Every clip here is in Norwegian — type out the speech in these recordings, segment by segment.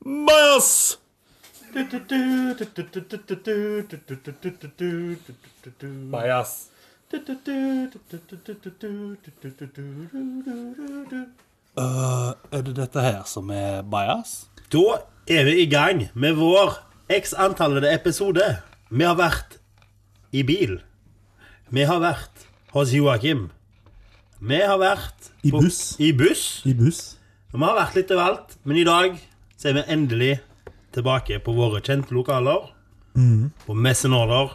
Bajas! Bajas. Øh, er det dette her som er bajas? Da er vi i gang med vår x antallede episode. Vi har vært i bil. Vi har vært hos Joakim. Vi har vært I buss. I buss. I buss. Og Vi har vært litt overalt, men i dag så er vi endelig tilbake på våre kjente lokaler. På Messenåler.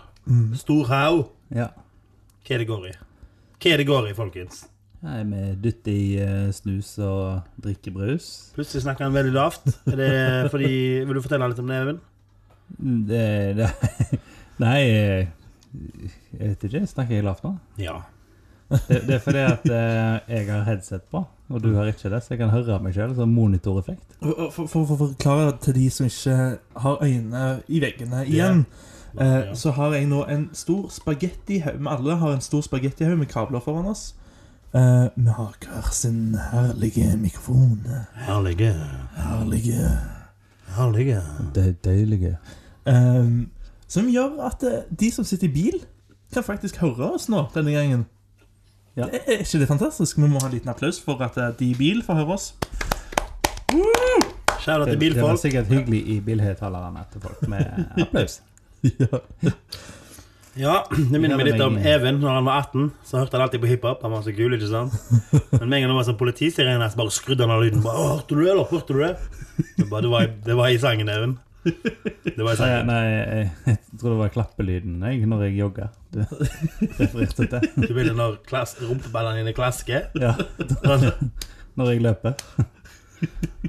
Storhaug. Ja. Hva er det går i? Hva er det går i, folkens? Nei, vi dytter i eh, snus og drikker brus. Plutselig snakker han veldig lavt. Er det fordi, Vil du fortelle litt om det, Even? Mm, Det, det Nei, eh, jeg vet ikke. Snakker jeg lavt nå? Ja. Det, det er fordi at eh, jeg har headset på, og du har ikke det, så jeg kan høre meg sjøl. Sånn monitoreffekt. For, for, for, for å forklare til de som ikke har øynene i veggene igjen, eh, Ja. så har jeg nå en stor spagettihaug. Vi alle har en stor spagettihaug med kabler foran oss. Eh, vi har hver sin herlige mikrofon. Herlige. Herlige Herlige. Det er deilige. eh, Som gjør at eh, de som sitter i bil, kan faktisk høre oss nå denne gangen. Ja. Er er ikke det fantastisk? Vi må ha en liten applaus for at eh, de i bil får høre oss. Shout til Det, det var sikkert hyggelig i bilhøyttalerne til folk med applaus. Ja, det minner meg litt om. Even når han var 18. Så hørte han alltid på hiphop. Han var så kul, ikke sant? Men med en gang det var sånn politisirene, så bare skrudde han av lyden. Bare, hørte du det, eller? Hørte du det? Det, bare, det, var, i- det var i sangen, Even. Det var i Nei, jeg, jeg tror det var klappelyden jeg, når jeg jogga. Du refererte til. Du ville når rumpeballene dine klasker. Ja, når jeg løper.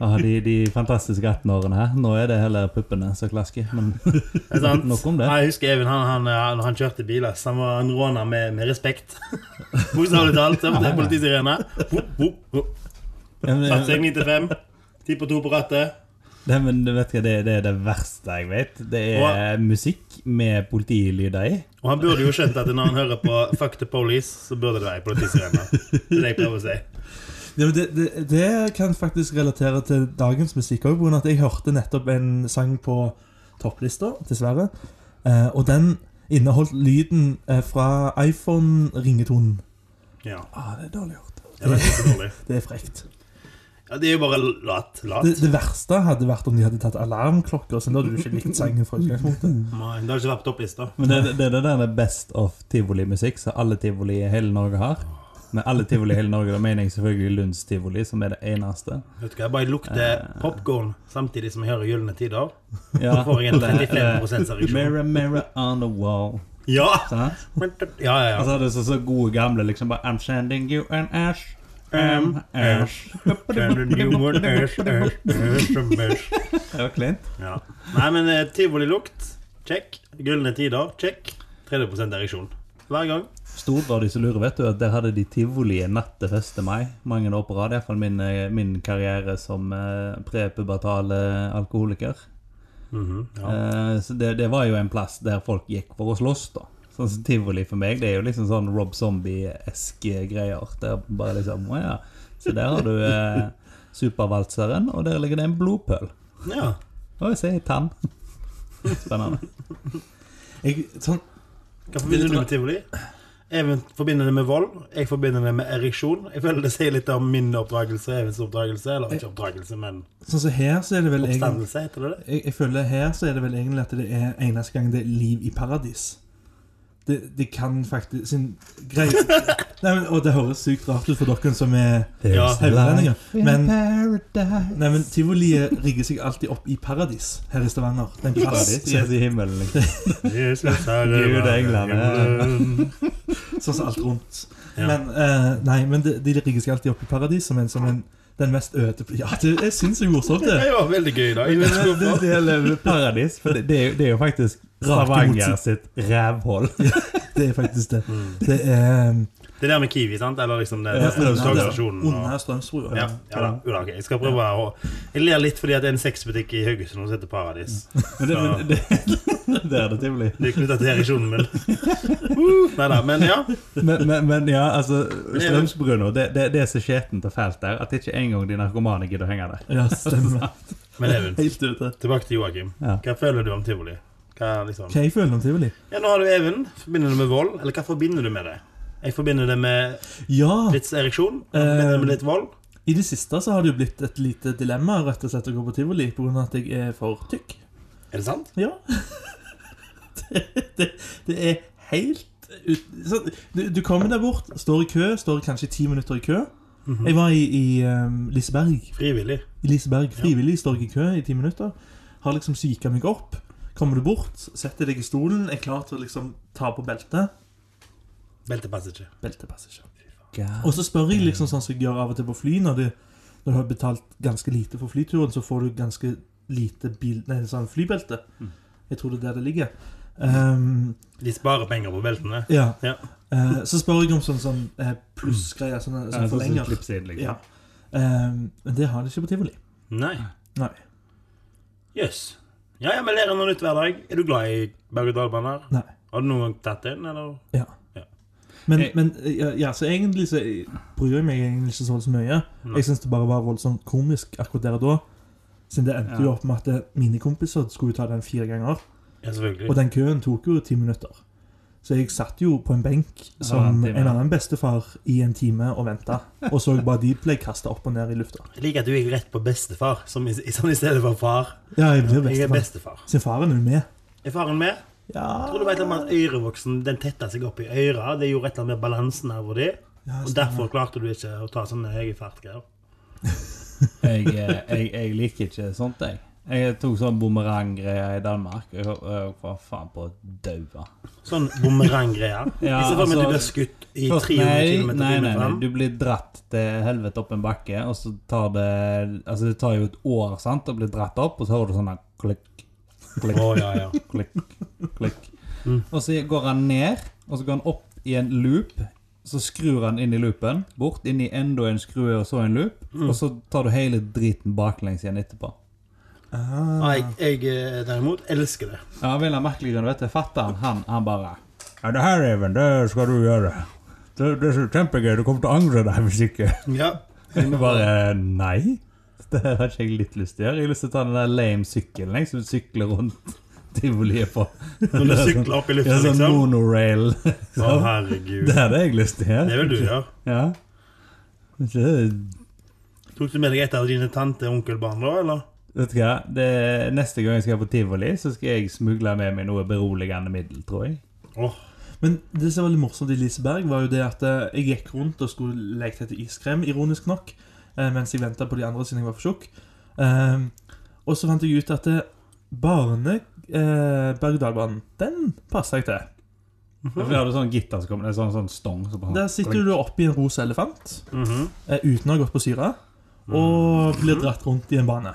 Ah, de, de fantastiske 18-årene her. Nå er det heller puppene som klasker. Men? Nok om det. Ja, Jeg husker Even han, han, han, han kjørte bil. Han var en råner med, med respekt. Bokstavelig talt. Politisirene. Satt seg 9 til 5. 10 på 2 på rattet. Det, men du vet hva, det, det er det verste jeg vet. Det er musikk med politilyder i. Og han burde jo skjønt at når han hører på Fuck the Police, så burde det være politisirene. Det er det jeg prøver å si. Ja, det, det, det kan faktisk relatere til dagens musikk òg, pga. at jeg hørte nettopp en sang på topplista, dessverre. Eh, og den inneholdt lyden eh, fra iPhone-ringetonen. Ja, Ah, det er dårlig gjort. det. Det er frekt. Ja, det er jo bare lat. lat. Det, det verste hadde vært om de hadde tatt alarmklokker. Så da hadde du ikke likt sangen fra utgangspunktet. Nei, Det har ikke vært topplista. Men det, det er det der best of tivolimusikk som alle tivoli i hele Norge har. Med alle tivoli i hele Norge, da mener jeg selvfølgelig Lunds tivoli, som er det eneste. Vet du hva, Jeg bare lukter popkorn samtidig som jeg hører Gylne tider. Ja, får jeg en eller- 35 ereksjon. Mirror, mirror on the wall. Ja! Sant? Ja, ja, Og ja. så er det så, så gode gamle liksom bare I'm sending you an ash. Ash. Det var kleint. Ja. Nei, men eh, tivolilukt, check. Gylne tider, check. 30% ereksjon. Hver gang. Stordra de som lurer, vet du, at der hadde de tivoli natt til 1. mai. Mange år på rad. Iallfall min, eh, min karriere som eh, prepubertal eh, alkoholiker. Mhm, ja. Eh, så det, det var jo en plass der folk gikk for å slåss, da. Sånn som tivoli for meg, det er jo liksom sånn Rob Zombie-eske greier. Det er bare liksom Å ja. Så der har du eh, supervalseren, og der ligger det en blodpøl. ja. Oi, se, tann. Spennende. Jeg, sånn, Hva forbinder du med tivoli? Even forbinder det med vold. Jeg forbinder det med ereksjon. Jeg føler det sier litt om min oppdragelse, Evens oppdragelse. Eller ikke oppdragelse, men sånn som her, så er det vel oppstandelse, heter det det? jeg, jeg føler her så er det vel egentlig at det er eneste gang det er liv i paradis. Det, det kan faktisk sin greie Nei, men, Og det høres sykt rart ut for dere som er Ja. haugalendinger. Men, nei, men tivoliet rigger seg alltid opp i paradis her i Stavanger. Det er en plass. Paradis, yes, i himmelen, liksom. Jesus, Gud, England. Sånn som alt rundt. Ja. Men, uh, nei, men de, de rigger seg alltid opp i paradis som, en, som en, den mest øde Ja, det er sinnssykt morsomt, det. Det var veldig gøy, da. Jeg vet ikke Det, hvorfor. det, det paradis, for det, det, er, jo- det er jo faktisk Stavanger sitt rævhold. Det er faktisk det. Det er um, Det der med Kiwi, sant? Eller liksom det, ja, det, det, det, og- under Strømsbrua. Ja, ja da, Okay. ok. Jeg skal prøve å Jeg ler litt fordi at det er en sexbutikk i Haugesund som heter Paradis. Men det, men det, det er det tivoli. Det er knytta til ereksjonen min. Uh, Nei da, men ja. Men, men, men ja, altså Strømsbrua, det, det, det er så skjetent og fælt der at ikke engang de narkomane gidder å henge der. Ja, stemmer. Men Even, tilbake til Joakim. Ja. Hva føler du om tivoli? Hva liksom Hva jeg føler om tivoli? Ja, Nå har du Even. Forbinder du med vold? Eller hva forbinder du med det? Jeg forbinder det med Ja, litt ereksjon. Jeg forbinder det med litt vold. i det siste så har det jo blitt et lite dilemma rett og slett å gå på tivoli pga. at jeg er for tykk. Er det sant? Ja. det, det, det er helt ut, så, du, du kommer der bort, står i kø, står kanskje ti minutter i kø. Jeg var i, i um, Liseberg. Frivillig. I Liseberg frivillig står jeg i kø i ti minutter. Har liksom psyka meg opp. Kommer du bort, setter deg i stolen, er klar til å liksom ta på beltet. Beltet passer ikke. Beltet passer ikke. Og så spør jeg liksom sånn som jeg gjør av og til på fly, når, du, når du har betalt ganske lite for flyturen, så får du ganske lite bil, nei, sånn flybelte. Jeg tror det er der det ligger. Um, De sparer penger på beltene. ja. Ja. Uh, så spør jeg om sånn, sånn eh, plussgreier, sånne, sånn ja, forlenger. Sånn liksom. Ja. Um, men det har de ikke på tivoli. Nei. Nei. Jøss. Ja, ja, vi lærer noe nytt hver dag. Er du glad i berg-og-dal-baner? Nei. Har du noen gang tatt en, eller? Ja. Ja. Men, Jeg- men ja, ja, så egentlig så bryr jeg meg egentlig ikke så mye. Nei. Jeg syns det bare var voldsomt komisk akkurat der og da. Siden det endte Ja. jo opp med at mine kompiser skulle ta den fire ganger. Ja, selvfølgelig. Og den køen tok jo ti minutter. Så jeg satt jo på en benk som Halvannen en annen bestefar i en time og venta. Og så bare de ble kasta opp og ned i lufta. Jeg liker at du gikk rett på bestefar, som i, som i stedet for far. Ja, jeg blir Jeg er bestefar. bestefar. Så faren er jo med. Er faren med? Ja, Jeg tror du vet om at Ørevoksen den tetta seg opp i øra. Det gjorde et eller annet med balansenerva di. ja, Og derfor klarte du ikke å ta sånne høye fartgreier. Jeg, eh, jeg, jeg liker ikke sånt, jeg. Jeg tok sånn bumeranggreier i Danmark. Jeg, var faen på å daue. Sånn bumeranggreier. Ja, I stedet for at du altså- blir skutt i 300 nei, km nei, nei, nei, fram. du blir dratt til helvete opp en bakke, og så tar det Altså, det tar jo et år sant, å bli dratt opp, og så hører du sånn her klikk, klikk, oh, ja, ja. klikk, klikk. Mm. Og så går han ned, og så går han opp i en loop. Så skrur han inn i loopen, bort inn i enda en skrue og så en loop. Mm. Og så tar du hele driten baklengs igjen etterpå. Ah, Jeg, jeg eh, derimot elsker det. Ja, Vil han merkelig grunn, vet du, fatter han, han, bare Ja, det her, Even, det skal du gjøre. Det, det er så kjempegøy. Du kommer til å angre deg hvis ikke. Ja. Bare Nei. Det har ikke jeg litt lyst til å gjøre. Jeg har lyst til å ta den der lame sykkelen jeg, som sykler rundt tivoliet på. Når du sykler opp i Ja, liksom? sånn liksom. monorail. Å, herregud. Det hadde jeg lyst til å Det vil du gjøre. Ja. Ikke, Tok du med deg et av dine tante- og onkelbarn da, eller? Vet du hva? Det, neste gang jeg skal på tivoli, så skal jeg smugle med meg noe beroligende middel, tror jeg. Oh. Men det som var veldig morsomt i Liseberg, var jo det at eh, jeg gikk rundt og skulle leke etter iskrem, ironisk nok, eh, mens jeg venta på de andre siden jeg var for tjukk. Eh, og så fant jeg ut at eh, barne eh, berg-og-dal-banen, den passer jeg til. For vi hadde sånn gitter som kom, er sånn, sånn stong. Så Der sitter du oppi en rosa elefant mm -hmm. uten å ha gått på syre, og blir dratt rundt i en bane.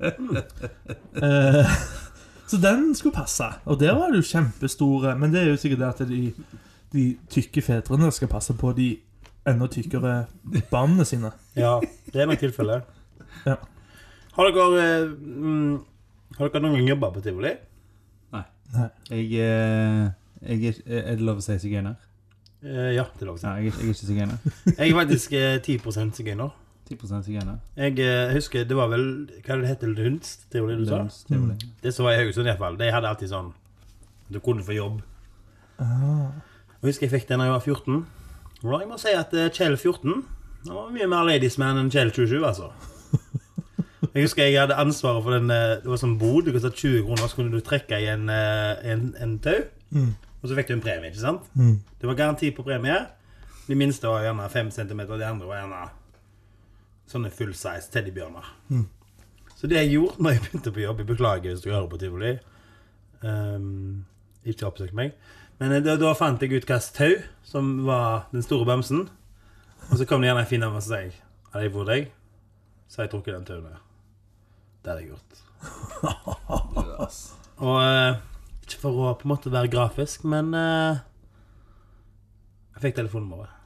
Eh, så den skulle passe. Og der var det jo kjempestore Men det er jo sikkert det at de, de tykke fedrene skal passe på de enda tykkere barna sine. Ja, det er nok tilfellet. Ja. Har dere eh, mm, Har dere noen gang jobba på tivoli? Jeg, eh, jeg er, er det lov å si sigøyner? Eh, ja, det er lov å si. Nei, jeg, er- jeg er ikke sigøyner. Jeg er faktisk eh, 10 sigøyner. 10 sigøyner. Jeg eh, husker det var vel Hva det det heter? det? Tivoli du sa? Det som var i Haugesund, iallfall. De hadde alltid sånn Du kunne få jobb. Ah. Jeg husker jeg fikk det da jeg var 14. Og jeg må si at eh, Kjell 14 han var mye mer ladiesman enn Kjell 27, altså. Jeg husker jeg hadde ansvaret for den eh, Det var sånn bod. Du kostet 20 kroner, så kunne du trekke i en, eh, en, en tau. Mm. Og så fikk du en premie, ikke sant? Mm. Det var garanti på premie. De minste var gjerne 5 cm, og de andre var gjerne sånne full size teddybjørner. Mm. Så det jeg gjorde når jeg begynte på jobb Jeg beklager hvis du hører på tivoli. Um, ikke oppsøk meg. Men eh, da, da fant jeg ut hvilket tau som var den store bamsen. Og så kom det gjerne en fin dame og sa jeg Hadde jeg vært deg, så hadde jeg trukket den tauen. Det hadde jeg gjort. Og uh, ikke for å på en måte være grafisk, men uh, Jeg fikk telefonnummeret.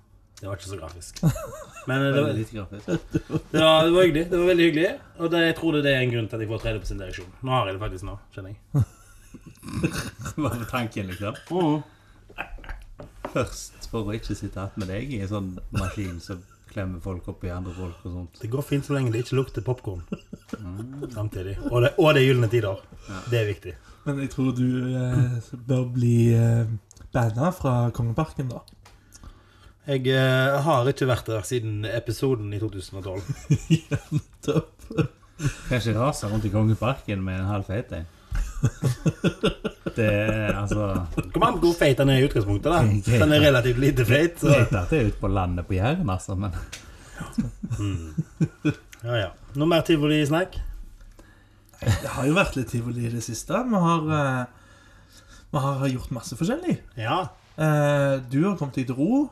Det var ikke så grafisk. Men eh, det var, litt grafisk. det var, det var hyggelig. Det var veldig hyggelig. Og det, jeg tror det er en grunn til at jeg får 30 direksjon. Nå har jeg det faktisk nå, skjønner jeg. Bare var tanken, liksom? Mm. Først for å ikke sitte attmed deg i en sånn maskin som klemmer folk opp i andre folk og sånt. Det går fint så lenge det ikke lukter popkorn samtidig. Og det, og det er gylne tider. Det er viktig. Men jeg tror du eh, bør bli eh, banna fra Kongeparken, da. Jeg eh, har ikke vært der siden episoden i 2012. Nettopp. Kanskje rase rundt i Kongeparken med en halv feit en. Det er altså Kom an på hvor feit den er i utgangspunktet. da. Den er relativt lite feit. Så. Greit at det er ute på landet på Jæren, altså, men Ja, ja. Noe mer tivolisnakk? Det har jo vært litt tivoli i det siste. Vi har, eh, vi har gjort masse forskjellig. Ja. Eh, du har kommet deg til ro.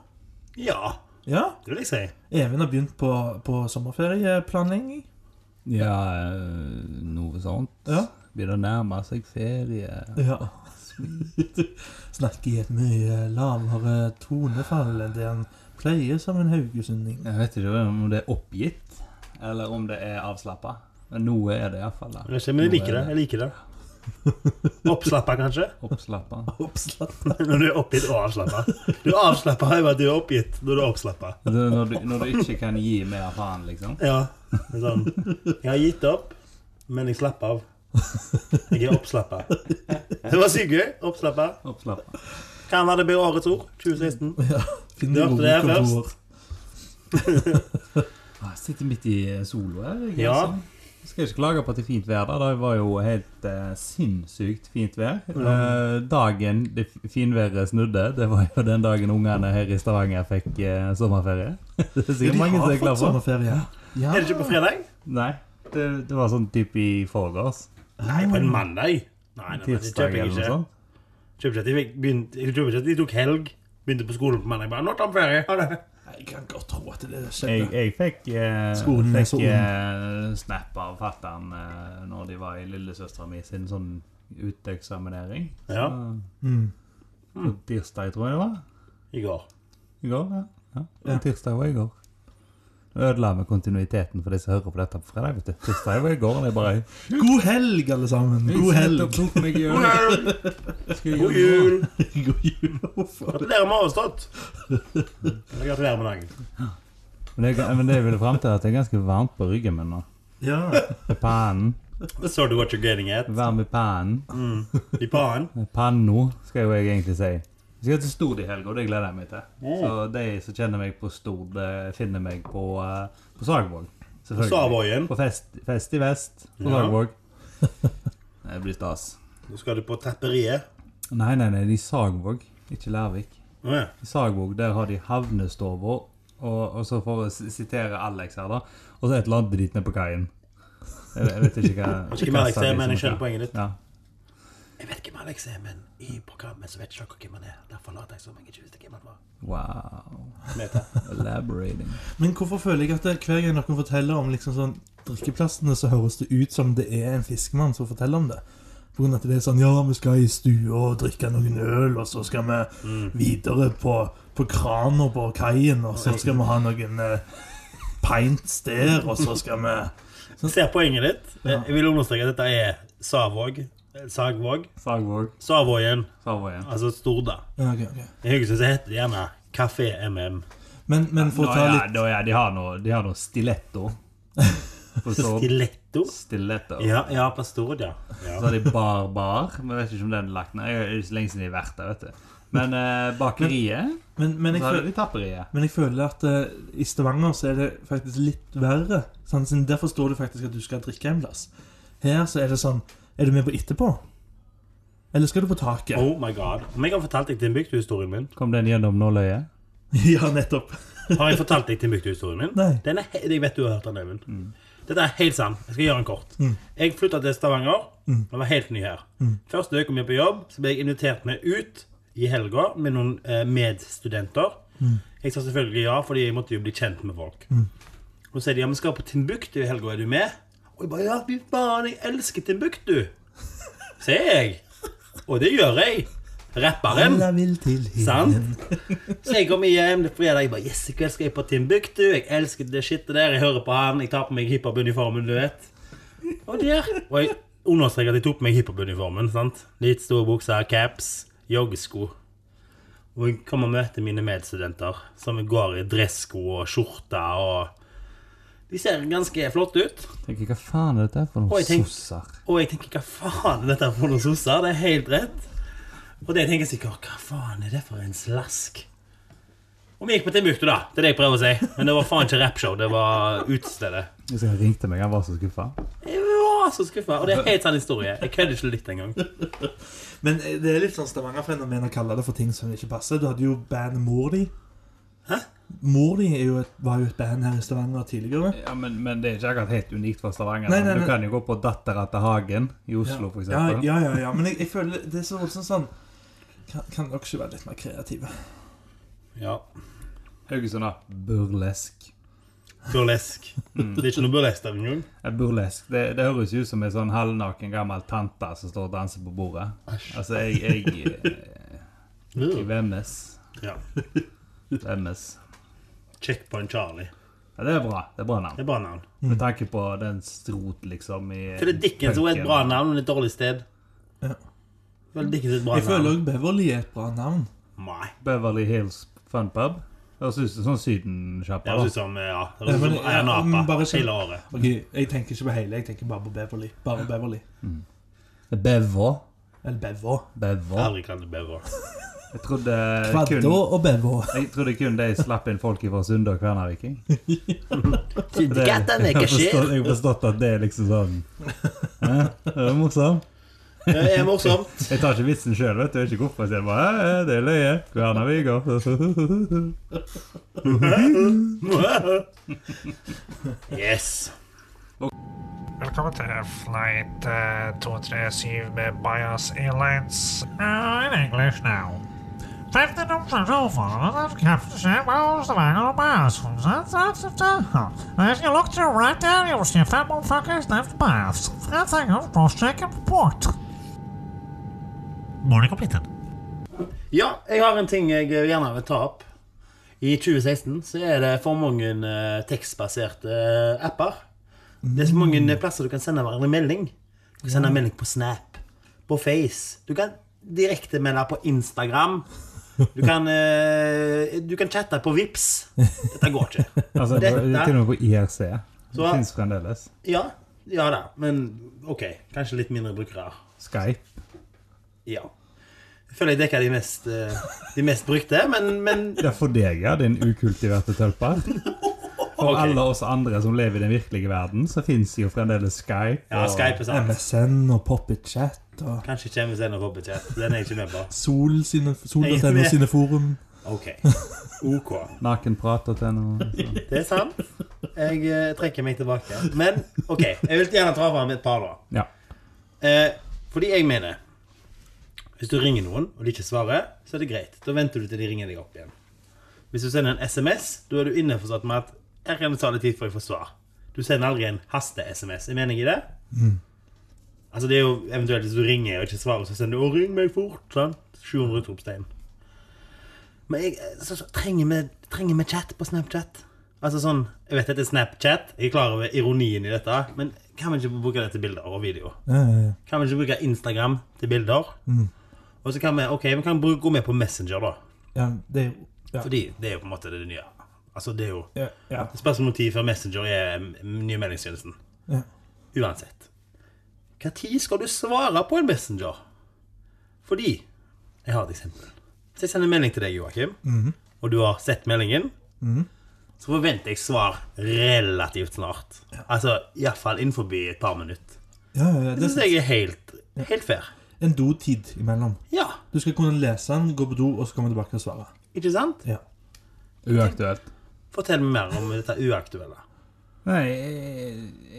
Ja, Ja. det vil jeg si. Even har begynt på, på sommerferieplanlegging. Ja, øh, noe sånt. Ja. Begynner å nærme seg ferie. ja. Snakker i et mye lavere tonefall enn det han pleier som en haugesunding. Jeg vet ikke om det er oppgitt, eller om det er avslappa. Men noe er det iallfall. Jeg jeg liker det. Jeg liker det. Oppslappa, kanskje? Oppslappa. Oppslapp. Når du er oppgitt og avslappa. Du er avslappa over at du er oppgitt når du er oppslappa. Når, når du ikke kan gi mer faen, liksom. Ja. Sånn. Jeg har gitt opp, men jeg slapp av. Jeg er oppslappa. Det var sykt gøy. Oppslappa. Oppslappa. Kan det blir årets ord 2016. Ja, Du hørte det her rokontor. Ah, Jeg sitter midt i solo her. Jeg, Ja. altså. Jeg skal ikke klage på at det er fint vær. da Det var jo helt eh, sinnssykt fint vær. Eh, dagen det finværet snudde, det var jo den dagen ungene her i Stavanger fikk eh, sommerferie. det er sikkert mange som er glad for. sommerferie. Ja. Er det ikke på fredag? Nei, det, det var sånn type i forgårs. Nei, på en mandag. Nei, nei, nei, det kjøper jeg eller noe ikke. sånt. Kjøper ikke at de jeg kjøper ikke at de tok helg. Begynte på skolen på mandag. Bare, nå tar vi ferie. Ha det. Jeg kan godt tro at det skjedde. jeg fikk, eh, Skolen fikk ung. eh, snap av fatter'n eh, når de var i lillesøstera mi sin sånn uteksaminering. Ja. Så- Mm. På tirsdag, tror jeg det var. I går. I går, ja. ja. Ja. Tirsdag var i går. Ødela med kontinuiteten for de som hører på dette på fredag. vet du. Tirsdag var i går. Det er bare God helg, alle sammen. God helg. God jul! God jul! God jul. Gratulerer med avstått! Gratulerer med dagen. Men det, men det jeg ville fram til, er at det er ganske varmt på ryggen min nå. Ja. I pannen. Så du what you're getting at? Varm i pannen. Mm. I panen. Panno, skal jo jeg egentlig si. Vi skal til Stord i helga, og det gleder jeg meg til. Så de som kjenner meg på Stord, eh, finner meg på, uh, på Sagvåg. Selvfølgelig. Savoyen. På fest, fest i vest på Ja. Sagvåg. Det blir stas. Nå skal du på tapperiet. Nei, nei, nei, det er i Sagvåg, ikke Lærvik. Ja. I Sagvåg der har de havnestover, og, og så for å sitere Alex her, da, og så et eller annet drit nede på kaien. Jeg, jeg vet ikke hva Jeg vet ikke hvem Alex er, men jeg skjønner poenget ditt. Ja. Jeg vet hvem Alex er, men i programmet så vet ikke dere hvem han er. Derfor later jeg som jeg ikke visste hvem han var. Wow. Elaborating. Men hvorfor føler jeg at det, hver gang noen forteller om liksom sånn drikkeplassene, så høres det ut som det er en fiskemann som forteller om det? På grunn av at det er sånn Ja, vi skal i stua og drikke noen øl, og så skal vi videre på, på krana på kaien, og så skal vi ha noen eh, pints der, og så skal vi Ser poenget ditt. Jeg jeg vil understreke at dette er Savåg. Sagvåg. Sagvåg. Savoyen. Savågen. Altså Storda. ja, okay. Jeg I Haugesund heter det gjerne Kafé MM. Men, men for å ta ja, litt ja, de har noe, de har noe stiletto. Stiletto. Stiletto. Ja, ja, på Stord, ja. Så har de Bar Bar. Men jeg vet ikke om den er lagt ned. Det er lenge siden de har vært der, vet du. Men eh, bakeriet Men, men, jeg, Så føler, de tapperiet. men jeg føler at uh, i Stavanger så er det faktisk litt verre. Sånn, Derfor står det faktisk at du skal drikke en plass. Her så er det sånn Er du med på etterpå? Eller skal du på taket? Oh my god. Om jeg har fortalt deg Timbuktu-historien min? Kom den gjennom nåløyet? ja, nettopp. Har jeg fortalt deg Timbuktu-historien min? Nei. Den er, he- jeg vet du har hørt den, Øyvind. Dette er helt sant. Jeg skal gjøre den kort. Mm. Jeg flytta til Stavanger. Mm. Jeg var helt ny her. Mm. Første uka mi på jobb så ble jeg invitert med ut i helga med noen eh, medstudenter. Mm. Jeg sa selvfølgelig ja, fordi jeg måtte jo bli kjent med folk. Mm. Og så sier de ja, vi skal på Timbuktu i helga, er du med? Og jeg bare ja, fy faen, jeg elsker Timbuktu! Sier jeg. Og det gjør jeg. rapperen. Til. Sant? Så jeg kommer hjem er fredag. Jeg bare Yes, i kveld skal jeg på Timbuktu. Jeg elsker det shitet der. Jeg hører på han. Jeg tar på meg hiphop-uniformen, du vet. Og der. Og jeg understreker at jeg tok på meg hiphop-uniformen. sant? Litt store bukser, caps, joggesko. Og jeg kommer og møter mine medstudenter som går i dressko og skjorte og De ser ganske flotte ut. Tenker, hva faen er dette for noen og tenk- sosser? Og jeg tenker hva faen er dette for noen sosser? Det er helt rett. Og det tenker jeg sikkert hva faen er det for en slask? Og vi gikk på Timbuktu, da. Det er det jeg prøver å si. Men det var faen ikke rappshow. Det var utestedet. Hvis han ringte meg, han var så skuffa. Jeg var så skuffa. Og det er helt sann historie. Jeg kødder ikke litt engang. Men eh, det er litt sånn Stavanger-fenomen å kalle det for ting som ikke passer. Du hadde jo bandet Mor di. Hæ? Mor di er jo et, var jo et band her i Stavanger tidligere. Ja, men, men det er ikke akkurat helt unikt for Stavanger. Nei, nei, nei. Du kan jo gå på Dattera til Hagen i Oslo, ja, eksempel. ja, ja, ja. Men jeg, jeg føler det er så voldsomt sånn Kan, kan dere ikke være litt mer kreative? Ja. Haugesund da. burlesk. Burlesk. Det er ikke noe burlesk der engang. Burlesk. Det, det høres ut som en sånn halvnaken gammel tante som står og danser på bordet. Altså, jeg Jeg, jeg, jeg vemmes. Ja. Vemmes. Checkpoint Charlie. Ja, det er bra. Det er bra navn. Det er bra navn. Med tanke på den strot, liksom, i For det er Dickens som er et bra navn, men et dårlig sted. Ja. Vel, Dickens er et bra Jeg føler også Beverly er et bra navn. Nei. Beverly Hills Fun Pub. Høres ut som sånn Det Sydensjappa. høres ut som ja, det høres ut som ja, en men apa sånn- hele året. Ok, Jeg tenker ikke på hele, jeg tenker bare på Beverly. Bare Beverly. Bevå. Eller Bevo. Bevo. Aldri kan det bever. Jeg trodde kun, og Bevo. jeg trodde kun de slapp inn folk fra Sunde og Kværnerviking. Jeg, har forstått, at det er liksom sånn Hæ? Det er morsomt. Det er morsomt. Jeg tar ikke vitsen sjøl, vet du. Jeg vet ikke hvorfor. Jeg sier bare «Hæ, hæ, det er løye. Kværnerviker. Yes. Velkommen til flight uh, 237 med Bias Airlines. Uh, in English now. Take the number over and Captain Sam Wells, the man on the bias. As you look to right there, you'll see a fat motherfuckers left bias. I think of cross-check and report. Morning completed. Ja, jeg har en ting jeg gjerne vil ta opp. I 2016 så er det for mange eh, tekstbaserte eh, apper. Det er så mange eh, plasser du kan sende hverandre melding. Du kan sende melding på Snap, på Face. Du kan direkte melde på Instagram. Du kan, eh, du kan chatte på Vips. Dette går ikke. Altså, det er Dette- til og med på IRC. Det fins fremdeles. Ja, ja da, men ok. Kanskje litt mindre brukere. Skype. Ja. Jeg føler jeg dekker de mest, eh, de mest brukte, men, men Det er for deg, ja, din ukultiverte tølper. For okay. alle oss andre som lever i den virkelige verden, så fins jo fremdeles Skype. Ja, Skype sant. MSN og Poppet-chat og Kanskje kommer MSN og Hobbitchat. Den er jeg ikke med på. Sol sine, Sol er Sol.no sine forum. Ok. OK. Nakenprater til noe. Det er sant. Jeg eh, trekker meg tilbake. Men OK, jeg vil gjerne ta fram et par, da. Ja. Eh, fordi jeg mener Hvis du ringer noen, og de ikke svarer, så er det greit. Da venter du til de ringer deg opp igjen. Hvis du sender en SMS, da er du innforstått med at her kan det ta litt tid før jeg får svar. Du sender aldri en haste-SMS. Er meningen i det? Altså Det er jo eventuelt hvis du ringer og ikke svarer, så sender du 'Å, ring meg fort'. sant? 700 utropstegn. Men jeg, så, så, trenger, vi, trenger vi chat på Snapchat? Altså sånn, Jeg vet dette er Snapchat, jeg er klar over ironien i dette, men kan vi ikke bruke det til bilder og video? Ja, ja, ja. Kan vi ikke bruke Instagram til bilder? Og så kan vi ok, vi kan bruke, gå med på Messenger, da. ja det er jo. Fordi det er jo på en måte det nye. Altså det er jo Ja, ja. Spørs om tid før Messenger er mm, nye meldingstjenesten. Ja. Uansett. Når skal du svare på en Messenger? Fordi Jeg har et eksempel. Så jeg sender en melding til deg, Joakim, og du har sett meldingen. Så forventer jeg svar relativt snart. Altså iallfall innenfor et par minutter. ja, ja, ja. Det Det syns jeg er helt, helt fair. En en dotid imellom. Ja, Du skal kunne lese den, gå på do, og så komme tilbake og svare. ikke sant? Ja. Uaktuelt. Fortell meg mer om dette uaktuelle. Nei,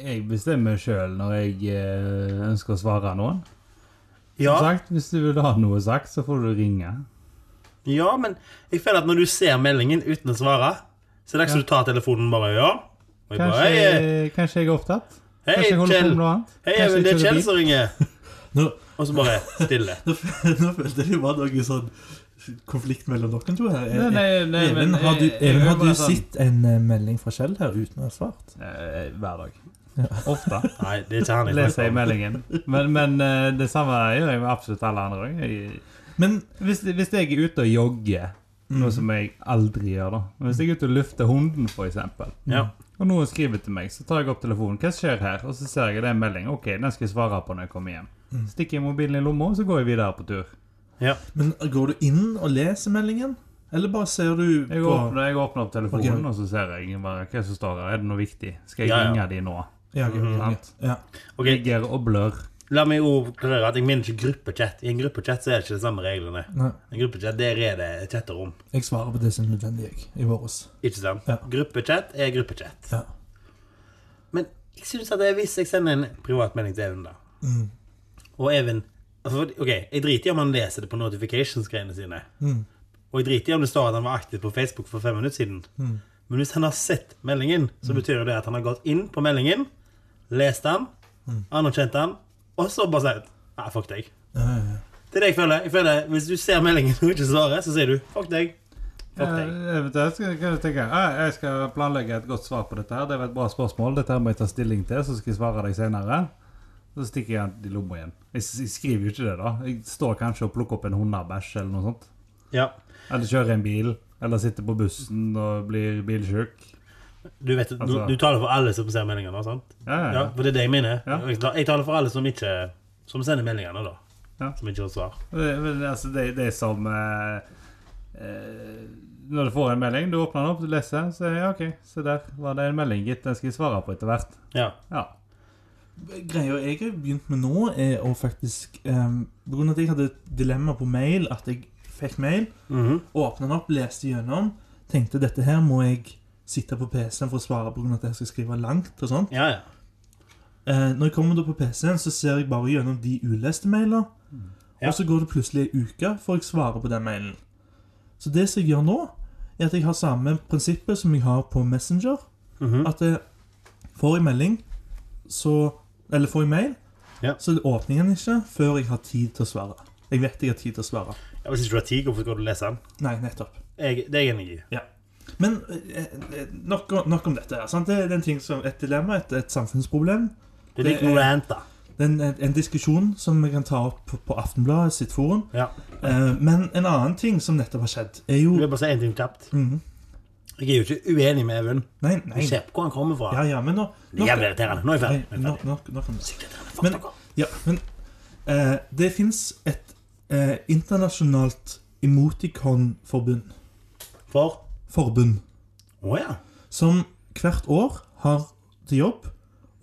jeg- bestemmer sjøl når jeg eh, ønsker å svare noen. Ja, sagt, hvis du vil ha noe sagt, så får du ringe. ja, men jeg føler at når du ser meldingen uten å svare, så er det ikke så du tar telefonen bare ja. Og jeg bare, Kanskje, kanskje jeg er opptatt? hei, Kanskje jeg holder på Kjell. med noe annet? Hei, Kanskje men det er Kjell som ringer. Og så bare stille. Nå, nå følte jeg det var noe sånn konflikt mellom dere to her. Nei, nei, nei, Even, men, har du, Even, har du sånn- sett en eh, melding fra Kjell her uten å ha svart? Eh, Hver dag. Ja. Ofte. Nei, det er ikke Leser jeg meldingen. Men, men eh, det samme gjør jeg med absolutt alle andre òg. Men Hvis, hvis jeg er ute og jogger, noe Mm. som jeg aldri gjør, da Men Hvis jeg er ute og lufter hunden, f.eks., Ja. og noen skriver til meg, så tar jeg opp telefonen. Hva skjer her? Og så ser jeg det er en melding. Ok, den skal jeg svare på når jeg kommer hjem. Mm. Stikker jeg mobilen i lomma, og så går jeg videre på tur. Ja. Men går du inn og leser meldingen? Eller bare ser du Jeg på åpner, jeg åpner opp telefonen, okay. og så ser jeg bare hva som står her. Er det noe viktig? Skal jeg Ja, ja. ringe de nå? Ja, ok, ok, ok. Ja. okay. Og blør. La meg jo klarere at jeg mener ikke gruppechat. I en gruppechat så er det ikke de samme reglene. Nei, En gruppechat, der er det et chatterom. jeg svarer på det som er nødvendig, jeg, i våres. Ikke sant? Ja. Gruppechat er gruppechat. Ja. Men jeg synes at det er hvis jeg sender en privatmelding til Even, da, Mm. og Even Ok, jeg driter i om han leser det på notifications-greiene sine. Mm. Og jeg driter i om det står at han var aktiv på Facebook for fem minutter siden. Mm. Men hvis han har sett meldingen, så betyr jo det at han har gått inn på meldingen, lest den, Mm. anerkjent den, og så bare sagt Nei, fuck deg. Ja, ja, ja. Det er det jeg føler. Jeg føler Hvis du ser meldingen og ikke svarer, så sier du fuck deg. Fuck deg. Jeg, skal jeg tenke «Ah, Jeg skal planlegge et godt svar på dette. her Det var et bra spørsmål. Dette må jeg ta stilling til, så skal jeg svare deg senere. Så stikker jeg den i lomma igjen. Jeg, jeg skriver jo ikke det, da. Jeg står kanskje og plukker opp en hundebæsj eller noe sånt. Ja. Eller kjører en bil. Eller sitter på bussen og blir bilsjuk. Du vet, du, du, tar taler for alle som ser meldingene, sant? Ja, ja, Ja, for det er det jeg mener. Ja. Jeg tar- taler for alle som ikke Som sender meldingene, da. Ja. Som ikke har svar. Det, men, altså, det, det er som eh, eh, Når du får en melding, du åpner den opp, du leser, så er ja, OK, se der var det en melding, gitt. Den skal jeg svare på etter hvert. Ja. Ja. Greia jeg har begynt med nå, er å faktisk um, På grunn av at jeg hadde et dilemma på mail, at jeg fikk mail, Mhm. åpna den opp, leste gjennom, tenkte dette her må jeg sitte på PC-en for å svare av at jeg skal skrive langt og sånt. ja, ja. Uh, når jeg kommer da på PC-en, så ser jeg bare gjennom de uleste mailer. Ja. Og så går det plutselig ei uke før jeg svarer på den mailen. Så det som jeg gjør nå, er at jeg har samme prinsippet som jeg har på Messenger. Mhm. At jeg får en melding, så Eller får jeg mail, Ja. så åpner jeg den ikke før jeg har tid til å svare. Jeg vet jeg har tid til å svare. Ja, Hvis ikke du har tid, hvorfor skal du lese den? Nei, nettopp. Jeg, det er jeg enig i. Men eh, eh, nok, om- nok om dette. her, sant? Det er en ting som et dilemma, et, et samfunnsproblem. Det er Det litt noe er- rant, da. Det er en, en diskusjon som vi kan ta opp på, på Aftenbladet sitt forum. Ja. Eh, men en annen ting som nettopp har skjedd, er jo Du vil bare si en ting kjapt. Mhm. Jeg er jo ikke uenig med Even. Nei, nei. nei. ser på hvor han kommer fra. Ja, ja, men nå Det er jævlig irriterende. Nå er jeg ferdig. Nei, Nå er nå, jeg ferdig. nå, nå kan. Fuck Men- Ja, men eh, det fins et eh, internasjonalt emoticon-forbund. For Forbund. Å ja. Som hvert år har til jobb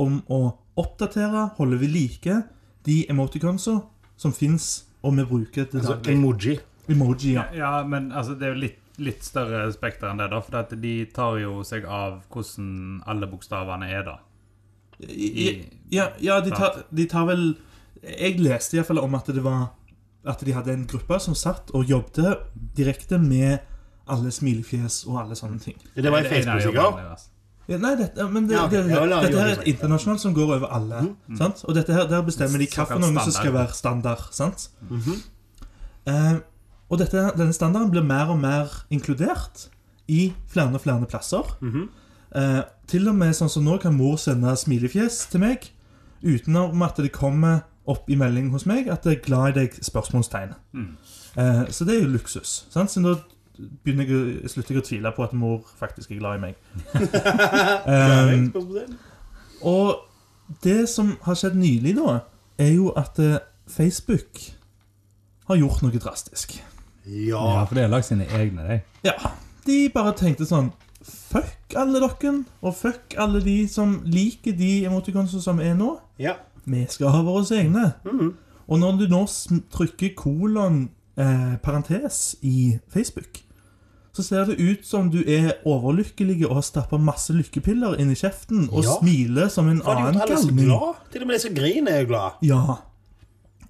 om å oppdatere, holde ved like, de emoticonsa som fins, og vi bruker til Altså daglig. emoji. Emoji, ja. Ja, men altså, det er jo litt, litt større spekter enn det, da. For at de tar jo seg av hvordan alle bokstavene er, da. I- Ja, ja de, tar, de tar vel Jeg leste iallfall om at det var At de hadde en gruppe som satt og jobbet direkte med alle smilefjes og alle sånne ting. Det var i Facebook, sikkert. Ja, nei, dette, men det, Ja, okay. det, det, dette her er et internasjonalt som går over alle. Sant? Og dette her, der bestemmer de hva for Såkalt noe som skal være standard. Sant? Mhm. Eh, og dette, denne standarden blir mer og mer inkludert i flere og flere plasser. Mhm. Eh, til og med sånn som nå kan mor sende smilefjes til meg utenom at det kommer opp i melding hos meg at jeg er glad i deg, spørsmålstegn. Mm. Eh, så det er jo luksus. Sant? Så begynner jeg, slutter jeg å tvile på at mor faktisk er glad i meg. Eh, og det som har skjedd nylig, da, er jo at eh, Facebook har gjort noe drastisk. Ja, Ja. for de har lagd sine egne, de. Ja, de bare tenkte sånn Fuck alle dere, og fuck alle de som liker de emoticonene som er nå. ja. Vi skal ha våre egne. Mhm. Og når du nå trykker kolon eh, parentes i Facebook, så ser det ut som du er overlykkelig og har stappa masse lykkepiller inn i kjeften og Ja. smiler som en annen galning. Til og med de som griner, er jo glad. Ja.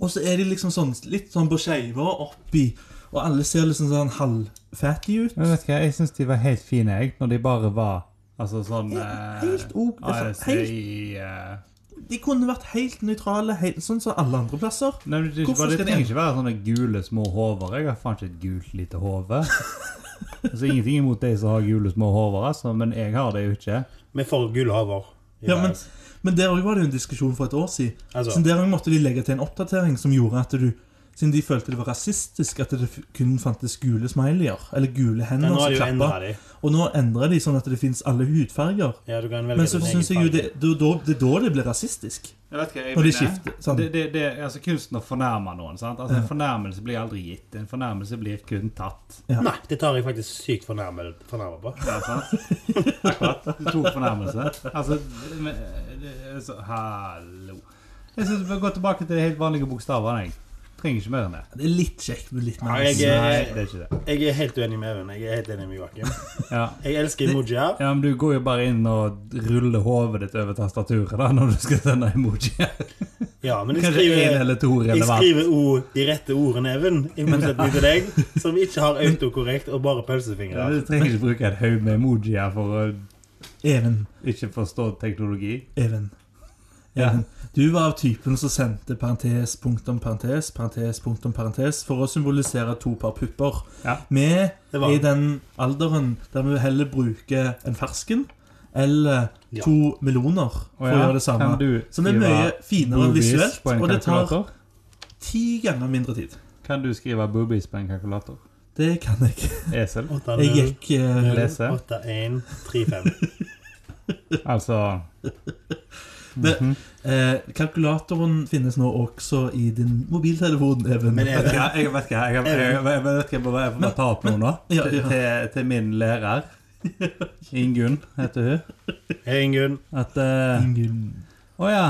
Og så er de liksom sånn litt sånn på skeiva oppi, og alle ser liksom sånn halvfattige ut. Men vet du hva, jeg syns de var helt fine, jeg, når de bare var Altså sånn eh, helt ok. altså, helt- ASI De kunne vært helt nøytrale, helt, sånn som alle andre plasser. Nei, men det, Hvorfor det skal trenger det- ikke være sånne gule små hover. Jeg har faen ikke et gult lite hode. altså, ingenting imot de som har gule små hover, altså, men jeg har det jo ikke. Vi får gule hoder. Ja, men, men der òg var det jo en diskusjon for et år siden. Altså. Så der måtte de legge til en oppdatering som gjorde at du Siden de følte det var rasistisk at det kun fantes gule smileyer, eller gule hender som klappa. Og nå endrer de sånn at det fins alle hudfarger. Ja, du kan velge Men så syns jeg jo det, det, det er da det blir rasistisk. Jeg vet hva jeg Når de skifter. Sånn. Det, det, det, altså Kunsten å fornærme noen. sant? Altså Ja. En fornærmelse blir aldri gitt. En fornærmelse blir kun tatt. Ja. Nei, det tar jeg faktisk sykt fornærme, fornærme på. Ja, sant? Akkurat. Du tok fornærmelse. Altså men, det er så, Hallo. Jeg syns vi går tilbake til de helt vanlige bokstavene. jeg. Trenger ikke mer enn det. Det er litt kjekt med litt mer Ja, jeg- Nei, det er ikke det. Jeg er helt uenig med Even. Jeg er helt enig med Joakim. Ja. Jeg elsker emojier. ja, men du går jo bare inn og ruller hodet ditt over tastaturet da når du skal sende emoji. Ja, men jeg Kanskje én skriver, eller to jeg relevant. skriver o, de rette ordene, Even, i motsetning til deg, som ikke har autokorrekt og bare pølsefingre. Du trenger ikke bruke et haug med emojier for å Even. ikke forstå teknologi. Even. Ja. Du var av typen som sendte parentes, punktum, parentes, parentes, punktum, parentes for å symbolisere to par pupper. Ja. Vi er i den alderen der vi heller bruker en fersken eller Ja. to meloner for å gjøre det samme. Som er mye finere visuelt, og det tar ti ganger mindre tid. Kan du skrive boobies på en kalkulator? Det kan jeg. Esel? 8, Jeg gikk uh, 0, 8, 1, 3, 5. Altså Det- -hmm. eh, Kalkulatoren finnes nå også i din mobiltelefon, Even. Men hva, jeg vet ikke, jeg, jeg, jeg, jeg, jeg vet ikke, jeg jeg får bare ta opp noe nå. Ja, ja. til, til min lærer. Ingunn heter hun. hei Ingunn. At eh, Ingun. Å ja.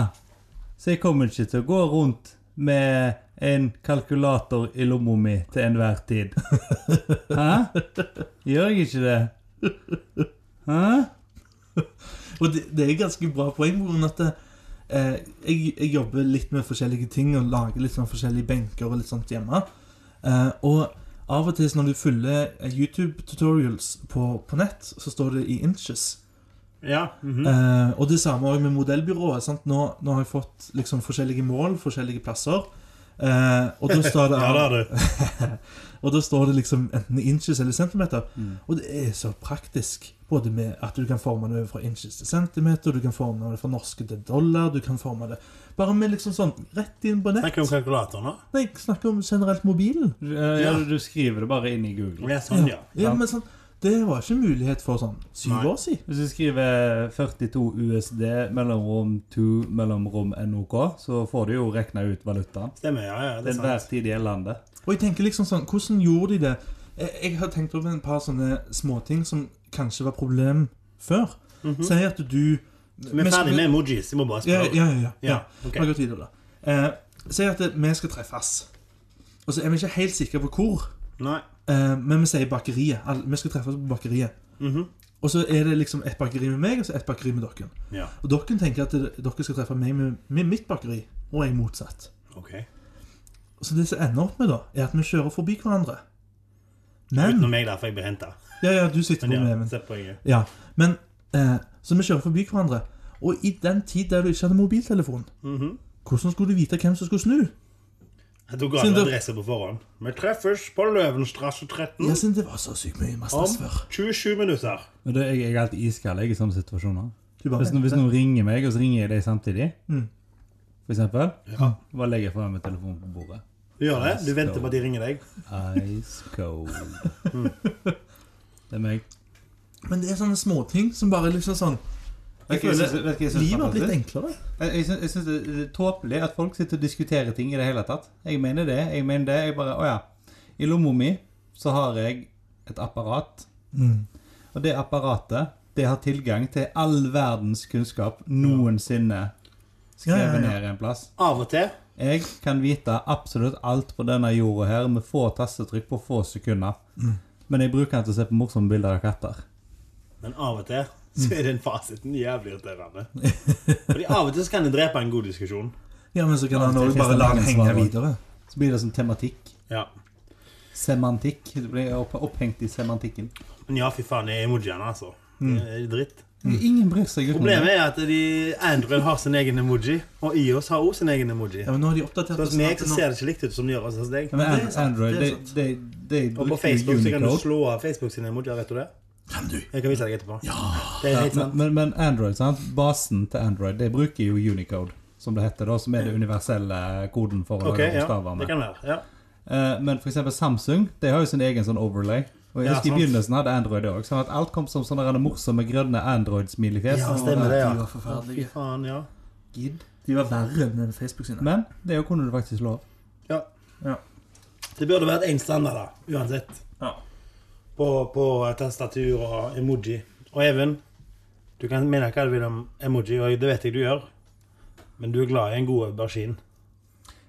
Så jeg kommer ikke til å gå rundt med en kalkulator i lomma mi til enhver tid. Hæ? Gjør jeg ikke det? Hæ? Og det, det er ganske bra poeng. at det, eh, jeg, jeg jobber litt med forskjellige ting og lager litt sånn forskjellige benker og litt sånt hjemme. Eh, og av og til når du følger eh, YouTube-tutorials på, på nett, så står det i inches. Ja. mhm. Eh, og det samme også med modellbyrået. Sant? Nå, nå har jeg fått liksom forskjellige mål, forskjellige plasser. Eh, og da står det Ja, det har du. Og da står det liksom enten inches eller centimeter. Mm. Og det er så praktisk. Både med at du kan forme det over fra inches til centimeter, du kan forme det fra norske til dollar, du kan forme det bare med liksom sånn rett inn på nett. Snakker du om kalkulatoren nå? Nei, jeg snakker om generelt mobilen. Ja, ja, du skriver det bare inn i Google. Ja, sånn, ja. Ja, men sånn, Det var ikke mulighet for sånn syv Nei. år siden. Hvis du skriver 42 USD mellomrom 2 mellomrom NOK, så får du jo regna ut valutaen. Stemmer, ja, ja, det er enhver tid gjeldende. Og jeg tenker liksom sånn, Hvordan gjorde de det? Jeg, jeg har tenkt over en par sånne småting som kanskje var problem før. Mhm. Si at du Vi er ferdig med emojis, jeg må bare Ja, spørre. ja, ja. ja. Ja, ok. La gå videre, da. Eh, si at vi skal treffes. Og så er vi ikke helt sikre på hvor. Nei. Eh, men vi sier bakeriet. Alle- Vi skal treffes på bakeriet. Mhm. Og så er det liksom et bakeri med meg og så et bakeri med dere. Ja, Og dere tenker at det, dere skal treffe meg med, med mitt bakeri, og jeg motsatt. ok. Så det som ender opp med, da, er at vi kjører forbi hverandre. Men Utenom meg, derfor jeg blir henta. Ja, ja, du sitter Men på med ja, Even. se poenget. Ja, men eh, Så vi kjører forbi hverandre. Og i den tid der du ikke hadde mobiltelefon, Mhm. hvordan skulle du vite hvem som skulle snu? Jeg tok alle adresser på forhånd. Vi treffes på Løvenstrasse 13 Jeg synes det var så sykt mye om før. 27 minutter. Men det, jeg, jeg er alltid iskald jeg, i sånne situasjoner. Du bare Hvis, no- hvis noen ringer meg, og så ringer jeg deg samtidig, Mm. for eksempel, Ja. bare legger jeg fra meg telefonen på bordet. Du gjør det? Du venter på at de ringer deg? Ice cold. Det er meg. Men det er sånne småting som bare liksom sånn Jeg føler livet har blitt enklere. Jeg, jeg, syns, jeg syns det er tåpelig at folk sitter og diskuterer ting i det hele tatt. Jeg mener det. Jeg mener det. Jeg bare Å ja. I lomma mi så har jeg et apparat. Mm. Og det apparatet det har tilgang til all verdens kunnskap noensinne Ja, ja, skrevet ja. ned en plass. Av og til. Jeg kan vite absolutt alt på denne jorda her med få tastetrykk på få sekunder. Mm. Men jeg bruker den til å se på morsomme bilder av katter. Men av og til så er den fasiten jævlig irriterende. Fordi av og til så kan det drepe en god diskusjon. Ja, men så kan han det bare det la den henge videre. Så blir det sånn tematikk. Ja. Semantikk. Det blir opp, opphengt i semantikken. Men ja, fy faen, det er emojiene, altså. Mm. Det er dritt. Ingen bryr seg. Problemet er at de, Android har sin egen emoji, og IOS har også sin egen emoji. Ja, men nå har de oppdatert Så hos sånn meg så ser det ikke likt ut som det gjør hos deg. Men Det er sant, Android, det de, er sant. de, de Og på Facebook så kan du slå av Facebook sine emojier, vet du det? Du? Jeg kan vise deg etterpå. Det er helt men, sant. men, men Android, sant? basen til Android, det bruker jo Unicode, som det heter, da, som er den universelle koden for å Ok, lage ja, det med. kan være. Ja. Eh, men eksempel Samsung, de har jo sin egen sånn overlay. Og jeg Ja, husker I begynnelsen hadde Android det òg, sånn at alt kom som sånne morsomme grønne Android-smilefjes. Ja, stemmer det, ja. De var Fy forferdelige. faen, ja. Gid. De var verre enn Facebook sine. Men det kunne du faktisk lov. ja. Ja. Det burde vært én standard, da, uansett. Ja. På, på tastatur og emoji. Og Even, du kan mene hva du vil om emoji, og det vet jeg du gjør. Men du er glad i en god aubergine.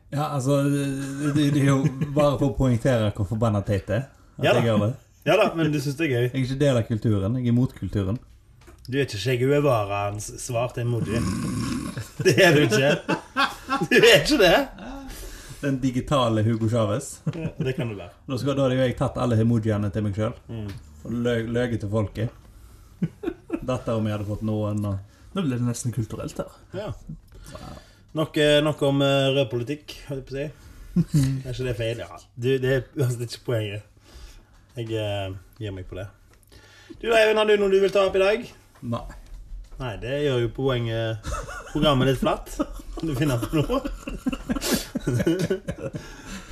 Ja, altså Det, det er jo bare for å poengtere hvor forbanna teit det er. Ja da. Ja da, men du syns det er gøy. Jeg er ikke del av kulturen. Jeg er mot kulturen. Du er ikke Che Guevaraens svar til emoji. Det er du ikke. Du er ikke det. Den digitale Hugo Chávez. Ja, Det kan du være. Da, skal, da hadde jo jeg tatt alle hemojiene til meg sjøl Mm. og lø- løyet til folket. Dattera mi hadde fått noen. Og... Nå ble det nesten kulturelt her. Ja. Nok, eh, nok om uh, rød politikk, holdt jeg på å si. Er ikke det feil? Ja. Du, det er uansett ikke poenget. Jeg uh, gir meg på det. Du Eivind, har du noe du vil ta opp i dag? Nei. Nei, det gjør jo poenget programmet litt flatt. Du finne på noe?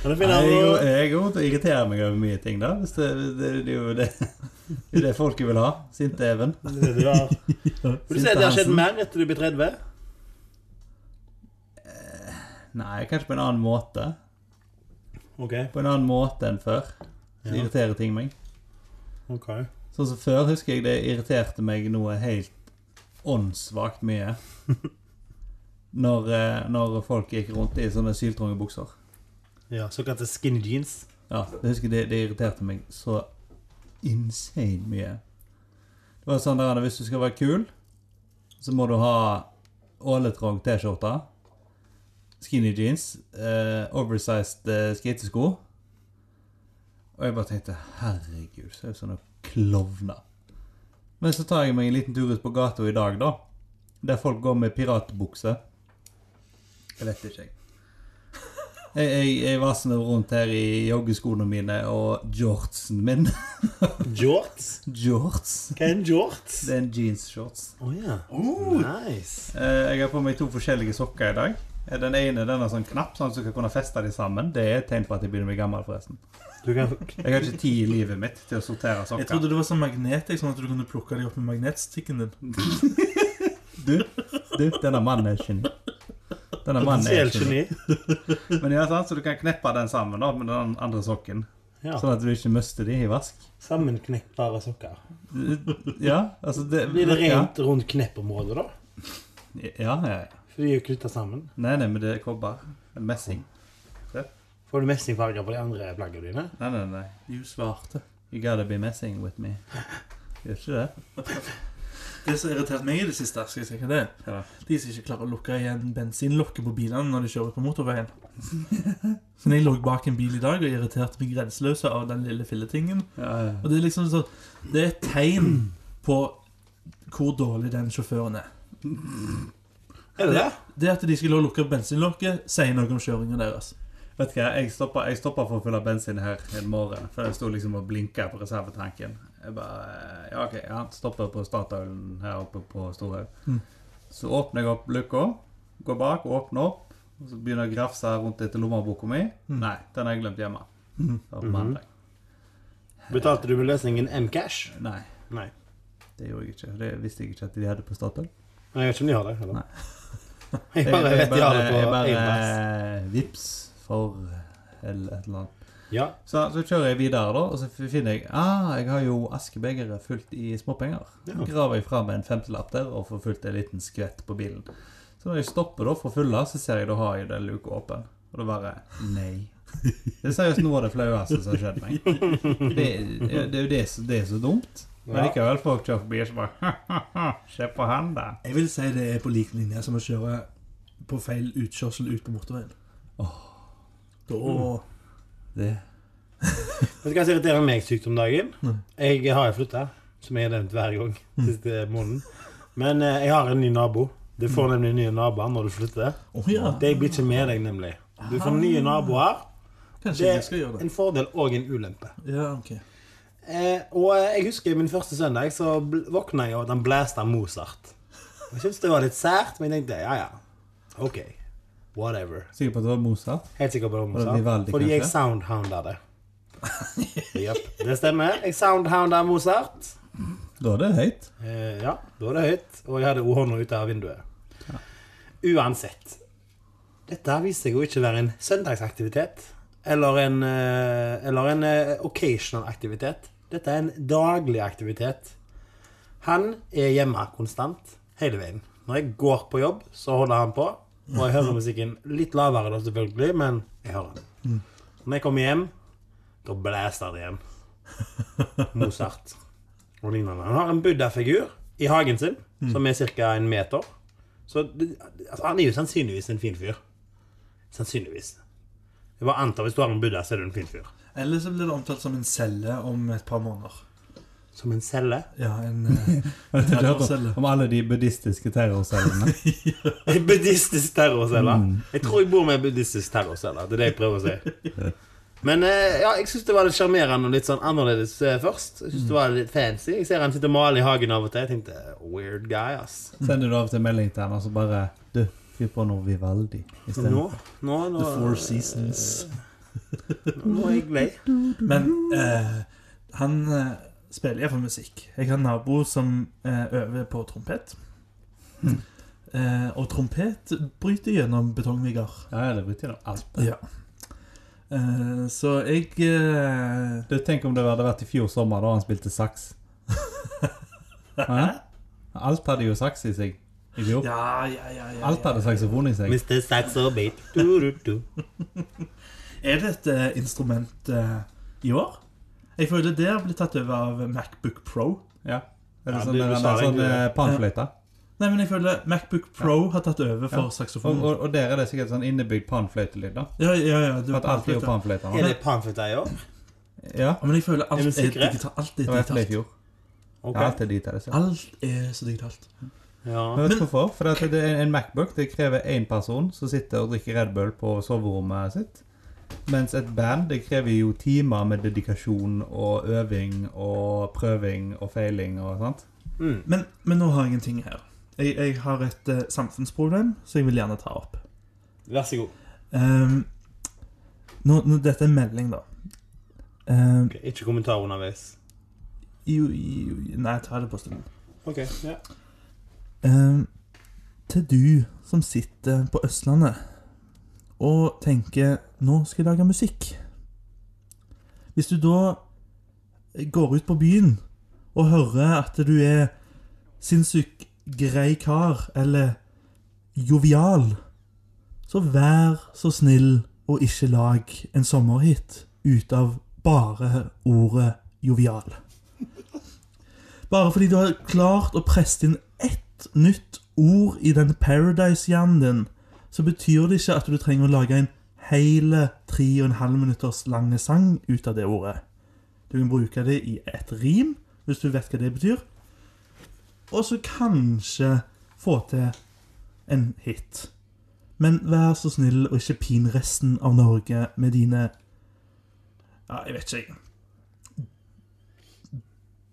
Nei, jeg, går rundt å irritere meg over mye ting, da. Hvis det, det, det er jo det, det det folket vil ha. Sinte Even. Det du har. Vil du si at det har skjedd mer etter du ble 30? Nei, kanskje på en annen måte. Ok. På en annen måte enn før. Så Ja. irriterer ting meg. ok. Sånn som før husker jeg det irriterte meg noe helt åndssvakt mye. Når, eh, når folk gikk rundt i sånne syltrange bukser. Ja, Såkalte skinny jeans. Ja, det husker det, det irriterte meg så insane mye. Det var sånn der hvis du skal være kul, så må du ha åletrang T-skjorte, skinny jeans, eh, oversized eh, skatesko. Og jeg bare tenkte herregud, så er det sånne klovner. Men så tar jeg meg en liten tur ut på gata i dag, da. Der folk går med piratbukse. Jeg vet ikke, jeg. Jeg, jeg, jeg vaser meg rundt her i joggeskoene mine og jortsen min. Jorts? Jorts? Hva er en jorts? Det er en jeans-shorts. Å oh, Nice. Eh, Jeg har på meg to forskjellige sokker i dag. Eh, Den ene den har sånn knapp, sånn at du skal kunne feste dem sammen. Det er et tegn på at jeg begynner å bli gammel, forresten. Du kan Jeg har ikke tid i livet mitt til å sortere Jeg trodde det var sånn magnet, sånn at du kunne plukke dem opp med magnetstikken din. Du, du, denne mannen er geni. Denne mannen er geni. geni. Men ja, sant, så du kan kneppe den sammen da, med den andre sokken. Ja. Sånn at du ikke mister de i vask. Sammenkneppbare sokker. Ja, altså det Blir det ja. rent rundt kneppområdet, da? Ja, ja, ja. For de er jo knytta sammen. Nei, nei, men det er kobber. Er Messing. Får du messingfarger på de andre plaggene dine? Nei, nei, nei. Jo svarte. You gotta be messing with me. Gjør ikke det? Det som har irritert meg i det siste, skal jeg si hva det er Ja. De som ikke klarer å lukke igjen bensinlokket på bilene når de kjører på motorveien. Så jeg lå bak en bil i dag og irriterte meg grenseløse av den lille filletingen. Ja, ja. Og det er liksom sånn Det er et tegn på hvor dårlig den sjåføren er. Er det det? Det at de skal lukke bensinlokket, sier noe om kjøringa deres. Vet du hva, jeg stoppa, jeg stoppa for å fylle bensin her en morgen. For jeg sto liksom og blinka på reservetanken. Jeg bare Ja, OK. ja, Stopper på Statoilen her oppe på Storhaug. Mm. Så åpner jeg opp lukka, går bak, åpner opp. Og så begynner jeg å grafse rundt etter lommeboka mi. Mm. Nei, den har jeg glemt hjemme. Mm. Var. Betalte du med løsningen Mcash? Nei, Nei. det gjorde jeg ikke. Det visste jeg ikke at de hadde på Statoil. Jeg vet ikke om de har det. Eller? Nei. Jeg bare vet de har det på jeg bare Vips for eller et eller annet. Ja. Så, så kjører jeg videre, da, og så finner jeg ah, jeg har jo askebegeret fullt i småpenger. Ja. graver jeg fram en femtelapp der og får fulgt en liten skvett på bilen. Så når jeg stopper da for å fylle, så ser jeg da har jeg den luka åpen. Og da bare Nei. Det er seriøst noe av det flaueste som har skjedd meg. Det, det er det, det er så dumt. Men likevel folk kjører forbi og så bare Se på han, da. Jeg vil si det er på lik linje som å kjøre på feil utkjørsel ut på motorveien. Da Det Vet du hva som irriterer meg sykt om dagen? Jeg har jo flytta, som jeg har nevnt hver gang siste måneden. Men eh, jeg har en ny nabo. Du får nemlig nye naboer når du flytter. Å ja. Det blir ikke med deg, nemlig. Du får nye naboer. Kanskje Det jeg skal gjøre er det. en fordel og en ulempe. Ja, ok. Eh, og eh, jeg husker min første søndag så bl- våkna jeg og den blæsta Mozart. Jeg syntes det var litt sært, men jeg tenkte ja, ja. Ok. Whatever. Sikker på at det var Mozart? Helt sikker på at det var Var det Mozart. Fordi Fordi jeg kanskje? soundhounda det. Jepp, det stemmer. Jeg soundhounda Mozart. Da er det høyt. Eh, ja, da var det høyt. Og jeg hadde hånda ute av vinduet. Uansett. Dette viste seg jo ikke være en søndagsaktivitet. Eller en, eh, eller en eh, occasional aktivitet. Dette er en daglig aktivitet. Han er hjemme konstant hele veien. Når jeg går på jobb, så holder han på. Og jeg hører musikken litt lavere, da selvfølgelig, men jeg hører den. Når jeg kommer hjem, da blæster det igjen. Mozart og lignende. Han har en buddha-figur i hagen sin, som er ca. en meter. Så det, altså, han er jo sannsynligvis en fin fyr. Sannsynligvis. Jeg bare antar hvis du har en buddha, så er du en fin fyr. Eller så blir det omtalt som en celle om et par måneder. Som en celle. Ja, en hørt terrorcelle. om, om alle de buddhistiske terrorcellene? En buddhistisk terrorcelle. Mm. Jeg tror jeg bor med en buddhistisk terrorcelle. Det er det jeg prøver å si. Men eh, ja, jeg syns det var litt sjarmerende og litt sånn annerledes eh, først. Jeg synes det var litt fancy. Jeg ser han sitter og maler i hagen av og til. Jeg tenkte weird guy, ass. Sender du av og til melding til han, og så bare Du, fyr på noe Vivaldi isteden. Nå, nå, nå The Four Seasons. Nå er jeg lei. Men eh, han eh, jeg for musikk. Jeg har en nabo som eh, øver på trompet. Eh, og trompet bryter gjennom betongvigger. Ja, ja, det bryter gjennom alt. Ja. Eh, så jeg eh, Du, Tenk om det hadde vært i fjor sommer da han spilte saks. Alt hadde jo saks i seg i fjor. Ja, ja, ja. ja, Alt hadde saksofon i seg. Mr. Saxo Beat. Du, du, du. Er det et eh, instrument eh, i år? Jeg føler det har blitt tatt over av Macbook Pro. Ja. Eller Ja, sånn, det sånn egentlig, eh, panfløyte? Nei, men jeg føler Macbook Pro har tatt over for Ja. Og, saksofon. og, og der er det sikkert sånn innebygd panfløytelyd, da. Ja, ja, ja. Du, For at alt er jo panfløyte Er det panfløyte i år? Ja, Ja, men jeg føler alt Er er, digitalt. Alt er det digitalt. Okay. Ja, alt er digitalt. Alt er så digitalt. Ja. Men vet du hvorfor? For det er en Macbook det krever én person som sitter og drikker Red Bull på soverommet sitt. Mens et band det krever jo timer med dedikasjon og øving og prøving og feiling og sånt. Mm. Men, men nå har jeg en ting her. Jeg, jeg har et uh, samfunnsproblem som jeg vil gjerne ta opp. Vær så god. Um, nå, nå, dette er en melding, da. Um, okay, Ikke kommentar underveis. jo, jo, nei, ta det på stunden. Ok, ja. Um, til du som sitter på Østlandet og tenker 'nå skal jeg lage musikk'. Hvis du da går ut på byen og hører at du er sinnssykt grei kar eller jovial, så vær så snill og ikke lag en sommerhit ut av bare ordet jovial. Bare fordi du har klart å presse inn ett nytt ord i den Paradise-hjernen din, så betyr det ikke at du trenger å lage en hele tre og en halv minutters lange sang ut av det ordet. Du kan bruke det i et rim, hvis du vet hva det betyr. Og så kanskje få til en hit. Men vær så snill og ikke pin resten av Norge med dine Ja, jeg vet ikke, jeg.